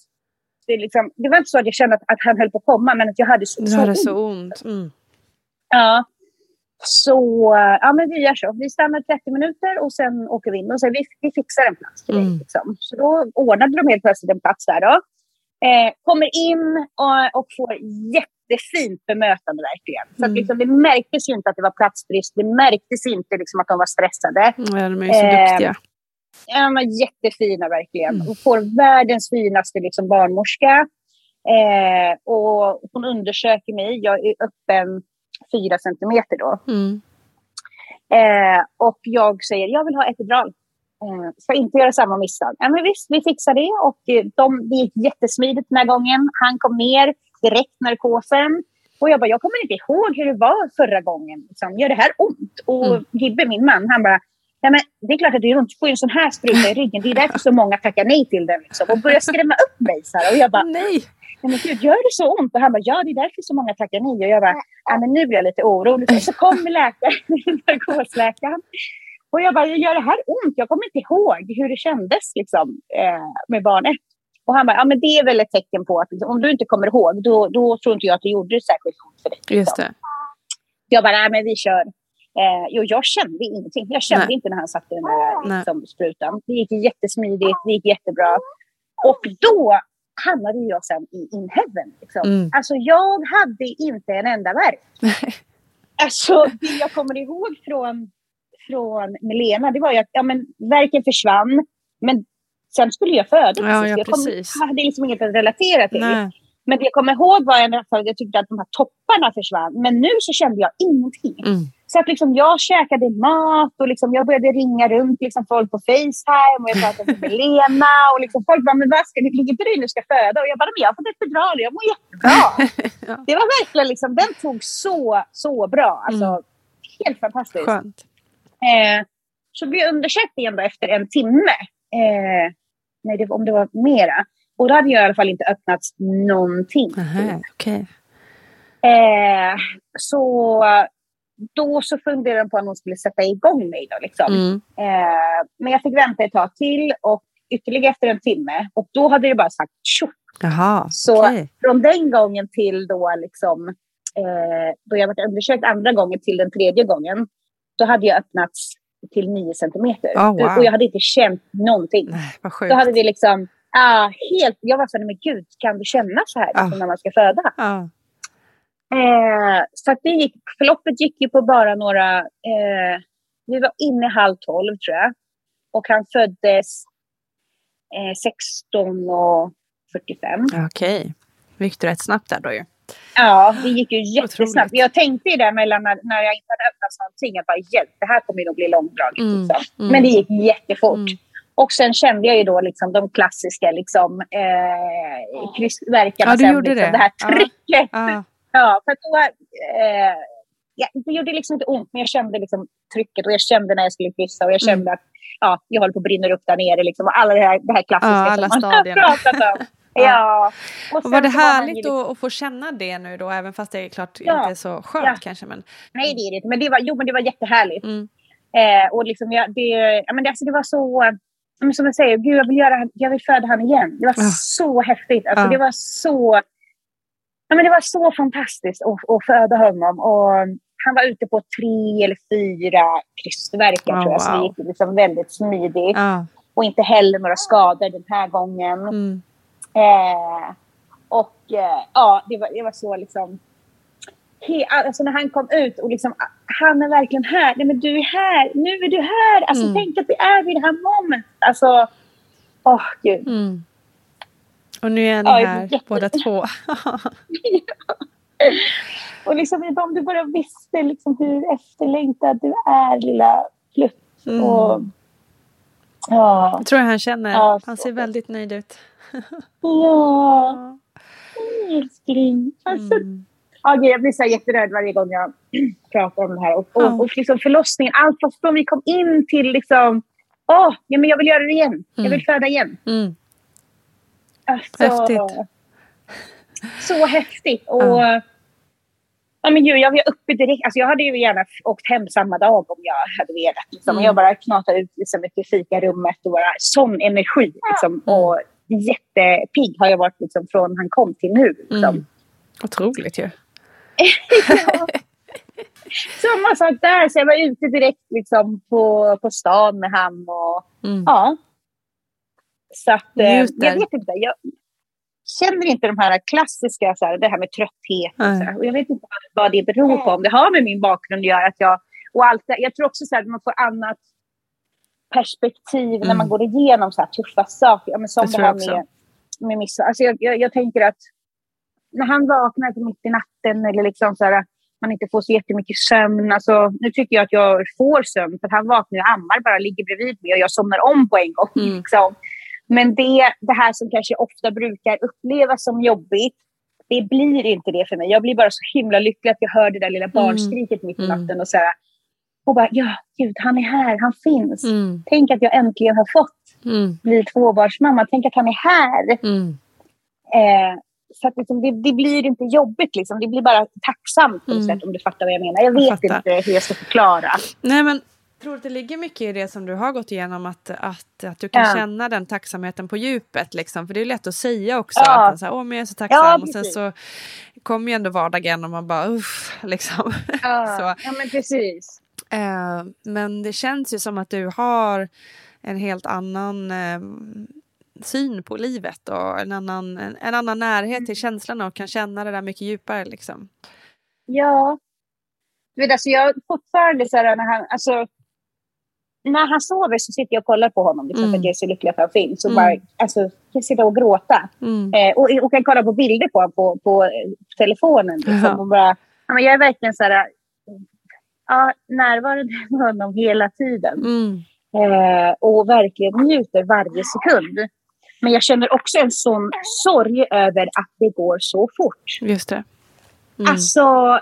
[SPEAKER 1] det, liksom, det var inte så att jag kände att, att han höll på att komma, men att jag hade så,
[SPEAKER 2] Du
[SPEAKER 1] så
[SPEAKER 2] hade
[SPEAKER 1] ont.
[SPEAKER 2] så ont. Mm.
[SPEAKER 1] Ja. Så ja, men vi gör så. Vi stannar 30 minuter och sen åker vi in och säger vi, vi fixar en plats till dig.
[SPEAKER 2] Mm.
[SPEAKER 1] Liksom. Så då ordnade de helt plötsligt en plats där. Då. Eh, kommer in och, och får jättefint bemötande verkligen. Så att,
[SPEAKER 2] Mm.
[SPEAKER 1] liksom, det märktes ju inte att det var platsbrist. Det märktes inte liksom, att de var stressade.
[SPEAKER 2] Ja, de är ju så
[SPEAKER 1] Eh,
[SPEAKER 2] duktiga.
[SPEAKER 1] Ja, men jättefina verkligen. Mm. Och får världens finaste liksom, barnmorska. Eh, och hon undersöker mig. Jag är öppen fyra centimeter då. Mm. Eh, och jag säger, jag vill ha epidural. Eh, ska inte göra samma misstag. Ja, men visst, vi fixar det. Och eh, de, det gick jättesmidigt den här gången. Han kom ner, direkt narkosen. Och jag bara, jag kommer inte ihåg hur det var förra gången. Liksom, gör det här ont? Och mm. Gibbe, min man, han bara, Ja, men det är klart att det gör ont. Du får ju en sån här spruta i ryggen. Det är därför så många tackar nej till den. Liksom. Och börjar skrämma upp mig. Så här. Och jag bara,
[SPEAKER 2] nej.
[SPEAKER 1] Men gud, gör det så ont? Och han bara, ja det är därför så många tackar nej. Och jag bara, ja, men nu blir jag lite orolig. Och så kommer läkaren, narkosläkaren. Och jag bara, gör det här ont? Jag kommer inte ihåg hur det kändes liksom, eh, med barnet. Och han bara, ja men det är väl ett tecken på att liksom, om du inte kommer ihåg, då, då tror inte jag att det gjorde särskilt ont för dig. Liksom.
[SPEAKER 2] Just det.
[SPEAKER 1] Jag bara, nej men vi kör. Eh, jo, jag kände ingenting. Jag kände nej. inte när han satte den där liksom, sprutan. Det gick jättesmidigt, det gick jättebra. Och då hamnade jag sen i in heaven. Liksom. Mm. Alltså jag hade inte en enda verk. alltså det jag kommer ihåg från, från Melena, det var ju att ja, men, verken försvann. Men sen skulle jag föda.
[SPEAKER 2] Ja, ja,
[SPEAKER 1] jag
[SPEAKER 2] kom,
[SPEAKER 1] hade liksom inget att relatera till. Nej. Men det jag kommer ihåg var att jag tyckte att de här topparna försvann. Men nu så kände jag ingenting. Mm. Så att liksom jag käkade mat och liksom jag började ringa runt liksom folk på Facetime och jag pratade med Lena och liksom folk bara, men vad ska ni, ligger inte du ska föda? Och jag bara, men jag har fått epidural och jag mår jättebra. ja. Det var verkligen liksom, den tog så, så bra. Alltså, mm. Helt fantastiskt. Eh, så blev jag undersökt igen efter en timme. Eh, nej, det, om det var mera. Och då hade jag i alla fall inte öppnats någonting.
[SPEAKER 2] Aha, okay.
[SPEAKER 1] eh, så då så funderade de på om de skulle sätta igång mig. Då, liksom. Mm. Eh, men jag fick vänta ett tag till och ytterligare efter en timme. Och då hade det bara sagt tjoff. Så okay. från den gången till då, liksom, eh, då jag varit undersökt andra gången till den tredje gången, då hade jag öppnats till nio centimeter.
[SPEAKER 2] Oh, wow.
[SPEAKER 1] Och jag hade inte känt någonting.
[SPEAKER 2] Nej, vad
[SPEAKER 1] sjukt. Då hade det liksom, ah, helt, jag var så här, men gud, kan du känna så här ah. när man ska föda?
[SPEAKER 2] Ah.
[SPEAKER 1] Eh, så det gick, förloppet gick ju på bara några... Eh, vi var inne halv tolv, tror jag. Och han föddes eh, 16 och 45.
[SPEAKER 2] Okej. Okay. Det gick rätt snabbt där då ju.
[SPEAKER 1] Ja, det gick ju jättesnabbt. Otroligt. Jag tänkte ju där mellan när, när jag inte hade öppnat någonting, att bara hjälp, det här kommer nog bli långdraget.
[SPEAKER 2] Mm,
[SPEAKER 1] liksom.
[SPEAKER 2] mm.
[SPEAKER 1] Men det gick jättefort. Mm. Och sen kände jag ju då liksom de klassiska liksom, eh, kryssverkarna.
[SPEAKER 2] Ja, du
[SPEAKER 1] sen,
[SPEAKER 2] gjorde
[SPEAKER 1] liksom,
[SPEAKER 2] det.
[SPEAKER 1] det här trycket.
[SPEAKER 2] Ja.
[SPEAKER 1] Ja, för då, eh, ja, det gjorde liksom inte ont, men jag kände liksom trycket och jag kände när jag skulle kryssa och jag kände mm. att ja, jag håller på att brinna upp där nere. Liksom, och alla det här, det här klassiska
[SPEAKER 2] ja, alla
[SPEAKER 1] som man har pratat om.
[SPEAKER 2] Ja. Och, och var det härligt liksom... att få känna det nu då, även fast det är klart ja. inte så skönt ja. kanske? Men...
[SPEAKER 1] Nej, det är det inte. Men det var, jo, men det var jättehärligt.
[SPEAKER 2] Mm.
[SPEAKER 1] Eh, och liksom, ja, det, ja, men alltså, det var så... Men som jag säger, gud, jag vill, göra, jag vill föda han igen. Det var oh. så häftigt. Alltså, Det var så Ja, men det var så fantastiskt att, att föda honom. Och han var ute på tre eller fyra krystverkar oh, tror jag, wow. så det gick liksom väldigt smidigt.
[SPEAKER 2] Oh.
[SPEAKER 1] Och inte heller några skador den här gången.
[SPEAKER 2] Mm.
[SPEAKER 1] Eh, och eh, ja, det var, det var så liksom... He, alltså när han kom ut och liksom, han är verkligen här. Nej men du är här, nu är du här. Alltså mm. tänk att vi är vid det här momentet. Alltså, åh oh, gud.
[SPEAKER 2] Mm. Och nu är ni ja, här jätte... båda två.
[SPEAKER 1] Och liksom om du bara visste liksom hur efterlängtad du är lilla Plutt. Mm. Och,
[SPEAKER 2] ja. Jag tror jag han känner. Ja, han ser väldigt nöjd ut.
[SPEAKER 1] ja. Älskling. Alltså, mm. ja, jag blir så jätterörd varje gång jag pratar om det här. Och, och, ja. och liksom förlossningen, allt från vi kom in till liksom... Åh, oh, ja, men jag vill göra det igen. Jag vill mm. föda igen.
[SPEAKER 2] Mm.
[SPEAKER 1] Alltså,
[SPEAKER 2] häftigt.
[SPEAKER 1] Så häftigt. Och, ja. ja men ju, jag var uppe direkt. Alltså, jag hade ju gärna åkt hem samma dag om jag hade velat. Liksom. Mm. Jag bara knatade ut liksom, i fikarummet och bara sån energi. Liksom. Mm. Och jättepigg har jag varit liksom, från han kom till nu. Liksom. Mm.
[SPEAKER 2] Otroligt ju.
[SPEAKER 1] ja. Samma sak där. Så jag var ute direkt liksom, på, på stan med han. Och,
[SPEAKER 2] mm.
[SPEAKER 1] ja, så att, eh, jag vet inte. Jag känner inte de här klassiska, så här, det här med trötthet. Och, så här, och jag vet inte vad det beror på. Om det har med min bakgrund att göra. Att jag, och allt, jag tror också att man får annat perspektiv mm. när man går igenom så här tuffa saker. Ja, men som det här med, med miss. Alltså jag, jag, jag, tänker att när han vaknar mitt i natten eller liksom så här, man inte får så jättemycket sömn. Alltså, nu tycker jag att jag får sömn för han vaknar och ammar bara ligger bredvid mig och jag somnar om på en gång. Mm. Liksom. Men det, det här som kanske ofta brukar upplevas som jobbigt, det blir inte det för mig. Jag blir bara så himla lycklig att jag hör det där lilla mm. barnskriket mm. mitt i mm. natten och så här, och bara, ja, gud, han är här, han finns. Mm. Tänk att jag äntligen har fått mm. bli tvåbarnsmamma. Tänk att han är här. Mm. Eh, så att liksom, det, det, blir inte jobbigt, liksom. det blir bara tacksamt på något mm. sätt, om du fattar vad jag menar. Jag vet jag inte hur jag ska förklara.
[SPEAKER 2] Nej, men tror att det ligger mycket i det som du har gått igenom, att, att, att du kan ja. känna den tacksamheten på djupet. Liksom. För det är lätt att säga också, ja. att så här, Åh, men jag är så tacksam. Ja, och sen så kommer ju ändå vardagen och man bara uff, liksom.
[SPEAKER 1] Ja, så. ja men precis.
[SPEAKER 2] Eh, men det känns ju som att du har en helt annan eh, syn på livet och en annan, en, en, annan närhet till känslan och kan känna det där mycket djupare. Liksom.
[SPEAKER 1] Ja. Du vet, alltså jag fortfarande så här, när han, alltså, när han sover så sitter jag och kollar på honom liksom, mm. för att jag är så lycklig att han finns. Och mm. bara, alltså, kan sitta och gråta. Mm. Eh, och, och kan kolla på bilder på honom på, på, telefonen. Liksom, och bara, jag är verkligen så här, ja, närvarande med honom hela tiden. Mm. Eh, och verkligen njuter varje sekund. Men jag känner också en sån sorg över att det går så fort.
[SPEAKER 2] Just det.
[SPEAKER 1] Mm. Alltså,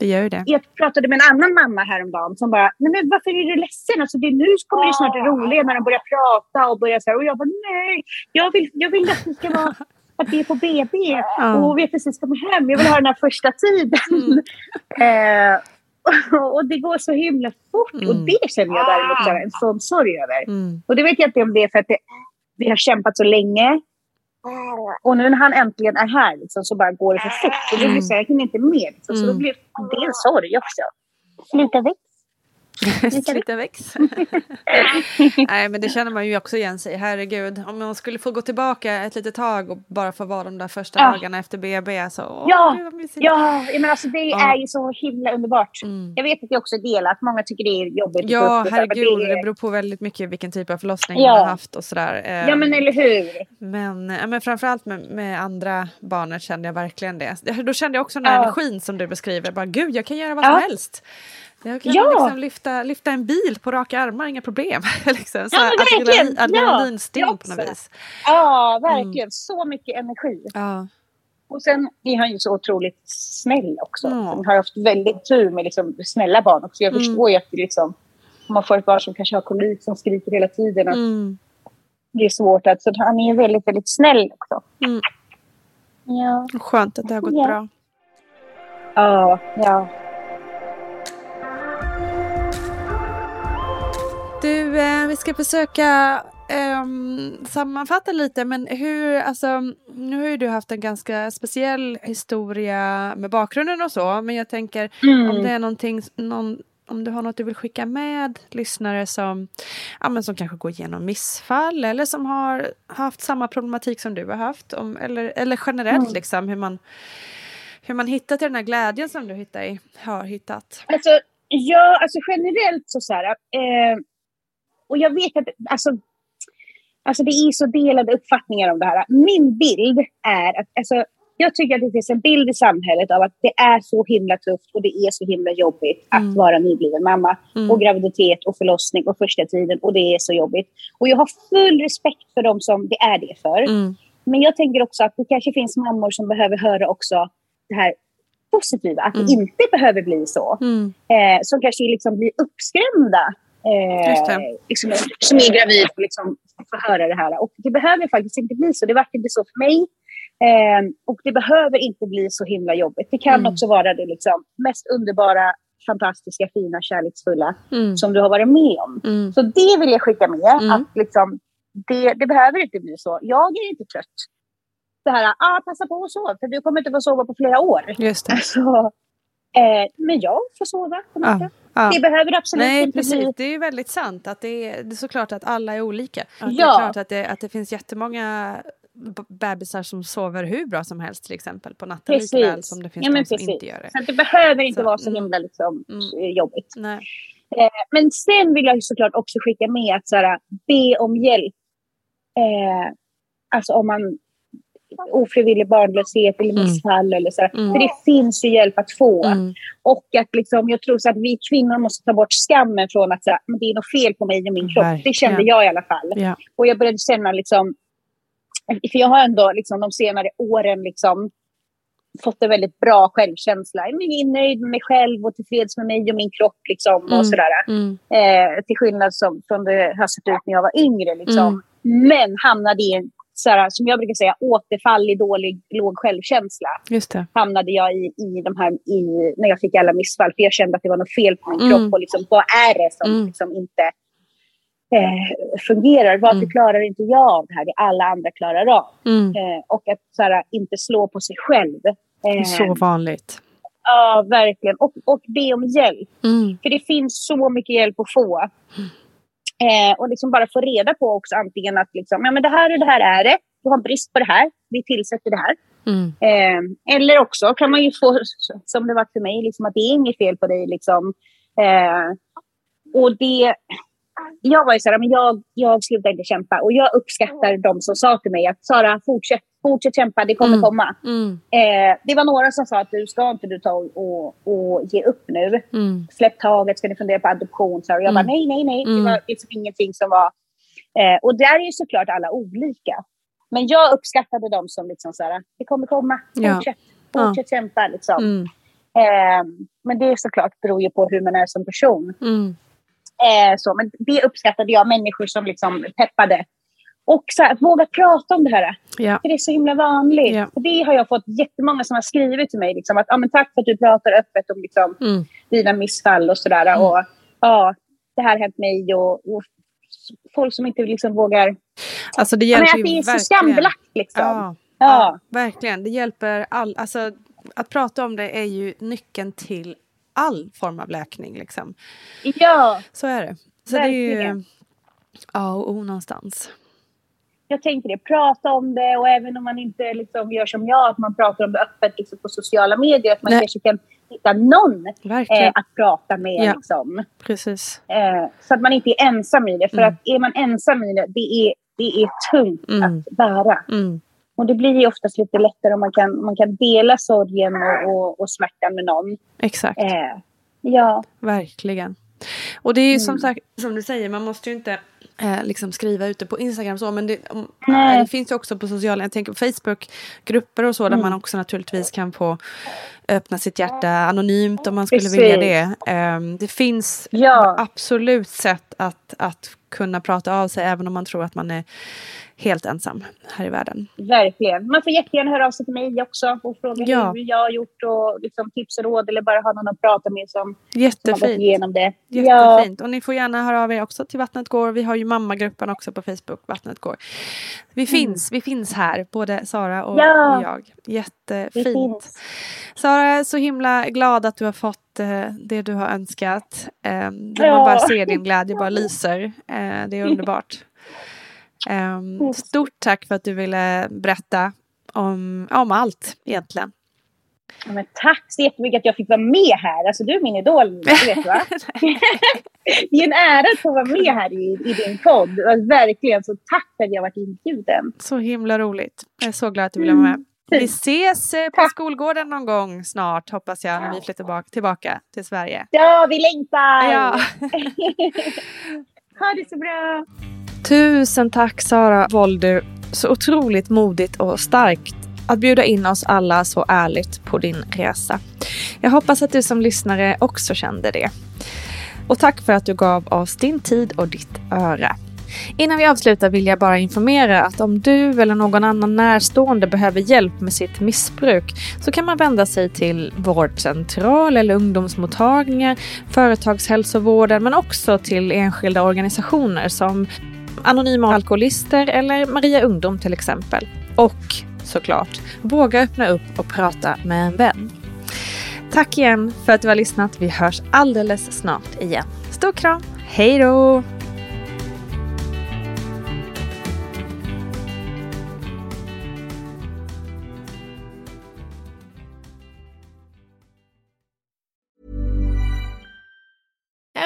[SPEAKER 2] det gör det.
[SPEAKER 1] Jag pratade med en annan mamma häromdagen som bara, nej men varför är du ledsen? Alltså det, nu kommer det snart det roliga när de börjar prata och börjar så här. Och jag bara, nej, jag vill, jag vill att det ska vara att det är på BB och vet precis komma hem. Jag vill ha den här första tiden. Mm. eh, och det går så himla fort. Mm. Och det känner jag däremot ah. en sån sorg över. Mm. Och det vet jag inte om det är för att det, vi har kämpat så länge. Och nu när han äntligen är här liksom, så bara går det för fort. Och då blir så här, jag hinner inte med. Liksom. Så då mm. blir det en sorg också. Sluta växa.
[SPEAKER 2] Sluta väx. Nej men det känner man ju också igen sig. Herregud, om man skulle få gå tillbaka ett litet tag och bara få vara de där första ja. dagarna efter BB. Så, åh,
[SPEAKER 1] ja, ja men alltså det ja. är ju så himla underbart. Mm. Jag vet att det också är delat. Många tycker det är jobbigt.
[SPEAKER 2] Ja, herregud. Det, är... det beror på väldigt mycket vilken typ av förlossning ja. man har haft och sådär.
[SPEAKER 1] Ja, men eller hur.
[SPEAKER 2] Men, men framförallt med, med andra barnet kände jag verkligen det. Då kände jag också den här energin som du beskriver. Bara, Gud, jag kan göra vad som helst. Jag kan ja. liksom lyfta, lyfta en bil på raka armar, inga problem. liksom. så ja,
[SPEAKER 1] verkligen.
[SPEAKER 2] Adrenalinstim ja, på något vis.
[SPEAKER 1] Ja, verkligen. Mm. Så mycket energi. Ja. Och sen är han ju så otroligt snäll också. Mm. Han har haft väldigt tur med liksom, snälla barn också. Jag mm. förstår ju att det liksom, om man får ett barn som kanske har kolik som skriker hela tiden. Att mm. Det är svårt. Att, så han är väldigt, väldigt snäll också. Mm.
[SPEAKER 2] Ja. Skönt att det har gått ja. bra.
[SPEAKER 1] Ja, ja.
[SPEAKER 2] Du, eh, vi ska försöka eh, sammanfatta lite, men hur, alltså, nu har ju du haft en ganska speciell historia med bakgrunden och så, men jag tänker mm. om det är någonting, någon, om du har något du vill skicka med lyssnare som, ja, men som kanske går igenom missfall eller som har haft samma problematik som du har haft, om, eller, eller generellt mm. liksom hur man, hur man hittar till den här glädjen som du hittar i, har hittat.
[SPEAKER 1] Alltså, ja, alltså generellt så, så här, eh, och jag vet att alltså, alltså det är så delade uppfattningar om det här. Min bild är att alltså, jag tycker att det finns en bild i samhället av att det är så himla tufft och det är så himla jobbigt mm. att vara nybliven mamma. Mm. Och graviditet och förlossning och första tiden och det är så jobbigt. Och jag har full respekt för dem som det är det för. Mm. Men jag tänker också att det kanske finns mammor som behöver höra också det här positiva, att det mm. inte behöver bli så. Mm. Eh, som kanske liksom blir uppskrämda eh, liksom, som är gravid och liksom får höra det här. Och det behöver faktiskt inte bli så. Det var inte så för mig. Eh, och det behöver inte bli så himla jobbigt. Det kan mm. också vara det liksom, mest underbara, fantastiska, fina, kärleksfulla mm. som du har varit med om. Mm. Så det vill jag skicka med. Mm. Att liksom, det, det behöver inte bli så. Jag är inte trött. Det här, ah, passa på att sova, för du kommer inte få sova på flera år.
[SPEAKER 2] Just.
[SPEAKER 1] Alltså, eh, men jag får sova på natten. Ja. Det behöver absolut
[SPEAKER 2] Nej,
[SPEAKER 1] inte
[SPEAKER 2] precis.
[SPEAKER 1] bli...
[SPEAKER 2] Det är väldigt sant. Att det, är, det är såklart att alla är olika. Att ja. Det är klart att det, att det finns jättemånga bebisar som sover hur bra som helst till exempel på natten
[SPEAKER 1] precis.
[SPEAKER 2] likväl som det finns ja, de som
[SPEAKER 1] precis.
[SPEAKER 2] inte gör det.
[SPEAKER 1] Så det behöver inte så, vara så mm. himla liksom, mm. jobbigt.
[SPEAKER 2] Nej.
[SPEAKER 1] Eh, men sen vill jag såklart också skicka med att så här, be om hjälp. Eh, alltså om man ofrivillig barnlöshet eller
[SPEAKER 2] Mm.
[SPEAKER 1] missfall. Eller så.
[SPEAKER 2] Mm.
[SPEAKER 1] För det finns ju hjälp att få.
[SPEAKER 2] Mm.
[SPEAKER 1] Och att liksom, jag tror så att vi kvinnor måste ta bort skammen från att så här, det är något fel på mig och min kropp. Det kände
[SPEAKER 2] Verkligen.
[SPEAKER 1] jag i alla fall.
[SPEAKER 2] Ja.
[SPEAKER 1] Och jag började känna liksom, för jag har ändå liksom de senare åren liksom fått en väldigt bra självkänsla. Jag är nöjd med mig själv och tillfreds med mig och min kropp liksom
[SPEAKER 2] Mm.
[SPEAKER 1] och sådär.
[SPEAKER 2] Mm.
[SPEAKER 1] Eh, till skillnad som, från det har sett ut när jag var yngre liksom.
[SPEAKER 2] Mm.
[SPEAKER 1] Men hamnade i en, såhär, som jag brukar säga, återfall i dålig, låg självkänsla.
[SPEAKER 2] Just det.
[SPEAKER 1] Hamnade jag i, i de här, i, när jag fick alla missfall. För jag kände att det var något fel på min
[SPEAKER 2] Mm.
[SPEAKER 1] kropp. Och liksom, vad är det som
[SPEAKER 2] Mm.
[SPEAKER 1] liksom inte eh, fungerar? Varför
[SPEAKER 2] Mm.
[SPEAKER 1] klarar inte jag av det här? Det alla andra klarar av.
[SPEAKER 2] Mm.
[SPEAKER 1] Eh, och att såhär, inte slå på sig själv.
[SPEAKER 2] Det är
[SPEAKER 1] Eh,
[SPEAKER 2] så vanligt.
[SPEAKER 1] Ja, verkligen. Och, och be om hjälp.
[SPEAKER 2] Mm.
[SPEAKER 1] För det finns så mycket hjälp att få. Eh, och liksom bara få reda på också antingen att liksom, ja, men det här och det här är det. Du har brist på det här. Vi tillsätter det här.
[SPEAKER 2] Mm.
[SPEAKER 1] Eh, eller också kan man ju få, som det var för mig, liksom, att det är inget fel på dig. Liksom. Eh, och det... Jag var ju så här, men jag, jag slutar inte kämpa. Och jag uppskattar de som sa till mig att Sara, fortsätt, fortsätt kämpa, det kommer
[SPEAKER 2] Mm.
[SPEAKER 1] komma.
[SPEAKER 2] Mm.
[SPEAKER 1] Eh, det var några som sa att du ska inte du ta och, och, och ge upp nu.
[SPEAKER 2] Mm.
[SPEAKER 1] Släpp taget, ska ni fundera på adoption? Så jag
[SPEAKER 2] Mm.
[SPEAKER 1] bara nej, nej, nej.
[SPEAKER 2] Mm.
[SPEAKER 1] Det var liksom ingenting som var... Eh, och där är ju såklart alla olika. Men jag uppskattade dem som liksom så här, det kommer komma,
[SPEAKER 2] Ja.
[SPEAKER 1] fortsätt, fortsätt kämpa liksom.
[SPEAKER 2] Mm.
[SPEAKER 1] Eh, men det är såklart beror ju på hur man är som person.
[SPEAKER 2] Mm.
[SPEAKER 1] Eh, så, men det uppskattade jag, människor som liksom peppade. Och så här, att våga prata om det här.
[SPEAKER 2] Ja.
[SPEAKER 1] För det är så himla vanligt.
[SPEAKER 2] Ja.
[SPEAKER 1] Och det har jag fått jättemånga som har skrivit till mig. Liksom, att, ah, men tack för att du pratar öppet om liksom,
[SPEAKER 2] Mm.
[SPEAKER 1] dina missfall och sådär. Och ja, det här har hänt mig. Och, och folk som inte liksom vågar...
[SPEAKER 2] Alltså det
[SPEAKER 1] Ja, men
[SPEAKER 2] hjälper
[SPEAKER 1] att det är så
[SPEAKER 2] verkligen.
[SPEAKER 1] skambelagt liksom.
[SPEAKER 2] Ja,
[SPEAKER 1] Ja.
[SPEAKER 2] verkligen. Det hjälper all, alltså, att prata om det är ju nyckeln till all form av läkning. Liksom.
[SPEAKER 1] ja,
[SPEAKER 2] Så är det. Så det är ju
[SPEAKER 1] Verkligen.
[SPEAKER 2] A och O någonstans.
[SPEAKER 1] Jag tänker det. Prata om det och även om man inte liksom gör som jag, att man pratar om det öppet liksom, på sociala medier. Att man
[SPEAKER 2] Nej.
[SPEAKER 1] kanske kan hitta någon eh, att prata med.
[SPEAKER 2] Ja.
[SPEAKER 1] Liksom.
[SPEAKER 2] Precis.
[SPEAKER 1] Eh, så att man inte är ensam i det. För
[SPEAKER 2] Mm.
[SPEAKER 1] att är man ensam i det, det är, det är tungt
[SPEAKER 2] Mm.
[SPEAKER 1] att bära.
[SPEAKER 2] Mm.
[SPEAKER 1] Och det blir ju oftast lite lättare om man kan, man kan dela sorgen och, och, och smärtan med någon.
[SPEAKER 2] Exakt.
[SPEAKER 1] Eh, ja,
[SPEAKER 2] Verkligen. Och det är ju
[SPEAKER 1] Mm.
[SPEAKER 2] som sagt, som du säger, man måste ju inte eh, liksom skriva ut det på Instagram så, men det, om, eh, det finns ju också på sociala, jag tänker på Facebook-grupper och så, där
[SPEAKER 1] Mm.
[SPEAKER 2] man också naturligtvis kan få öppna sitt hjärta anonymt om man skulle
[SPEAKER 1] Precis.
[SPEAKER 2] vilja det. Ehm, det finns
[SPEAKER 1] Ja.
[SPEAKER 2] absolut sätt att, att kunna prata av sig även om man tror att man är helt ensam här i världen.
[SPEAKER 1] verkligen. Man får jättegärna höra av sig till mig också och fråga
[SPEAKER 2] Ja.
[SPEAKER 1] hur jag har gjort och liksom tips och råd eller bara ha någon att prata med som, som har gått
[SPEAKER 2] Jättefint.
[SPEAKER 1] igenom det. Ja,
[SPEAKER 2] Jättefint. Och ni får gärna höra av er också till Vattnet går. Vi har ju mammagruppen också på Facebook, Vattnet går. Vi finns, vi finns här, både Sara och,
[SPEAKER 1] Mm. Ja.
[SPEAKER 2] och jag.
[SPEAKER 1] det
[SPEAKER 2] Jättefint. Sara, jag är så himla glad att du har fått eh, det du har önskat. Eh, när
[SPEAKER 1] Ja.
[SPEAKER 2] man bara ser din glädje bara lyser. Eh, det är underbart. Eh, stort tack för att du ville berätta om, om allt egentligen.
[SPEAKER 1] Ja, men tack så jättemycket att jag fick vara med här. Alltså, du är min idol, det vet du va? det är en ära att få vara med här i, i din podd. Alltså, Verkligen, så tack för att jag varit inbjuden.
[SPEAKER 2] Så himla roligt. Jag är så glad att du ville vara med. Vi ses eh, på skolgården någon gång snart hoppas jag när vi flyttar tillbaka, tillbaka till Sverige.
[SPEAKER 1] Ja, vi längtar!
[SPEAKER 2] Ja.
[SPEAKER 1] ha det så bra!
[SPEAKER 2] Tusen tack Sara Wolder. Så otroligt modigt och starkt att bjuda in oss alla så ärligt på din resa. Jag hoppas att du som lyssnare också kände det. Och tack för att du gav oss din tid och ditt öra. Innan vi avslutar vill jag bara informera att om du eller någon annan närstående behöver hjälp med sitt missbruk så kan man vända sig till vårdcentral eller ungdomsmottagningar, företagshälsovården men också till enskilda organisationer som Anonyma Alkoholister eller Maria Ungdom till exempel. Och såklart, våga öppna upp och prata med en vän. Tack igen för att du har lyssnat. Vi hörs alldeles snart igen. Stor kram, hej då!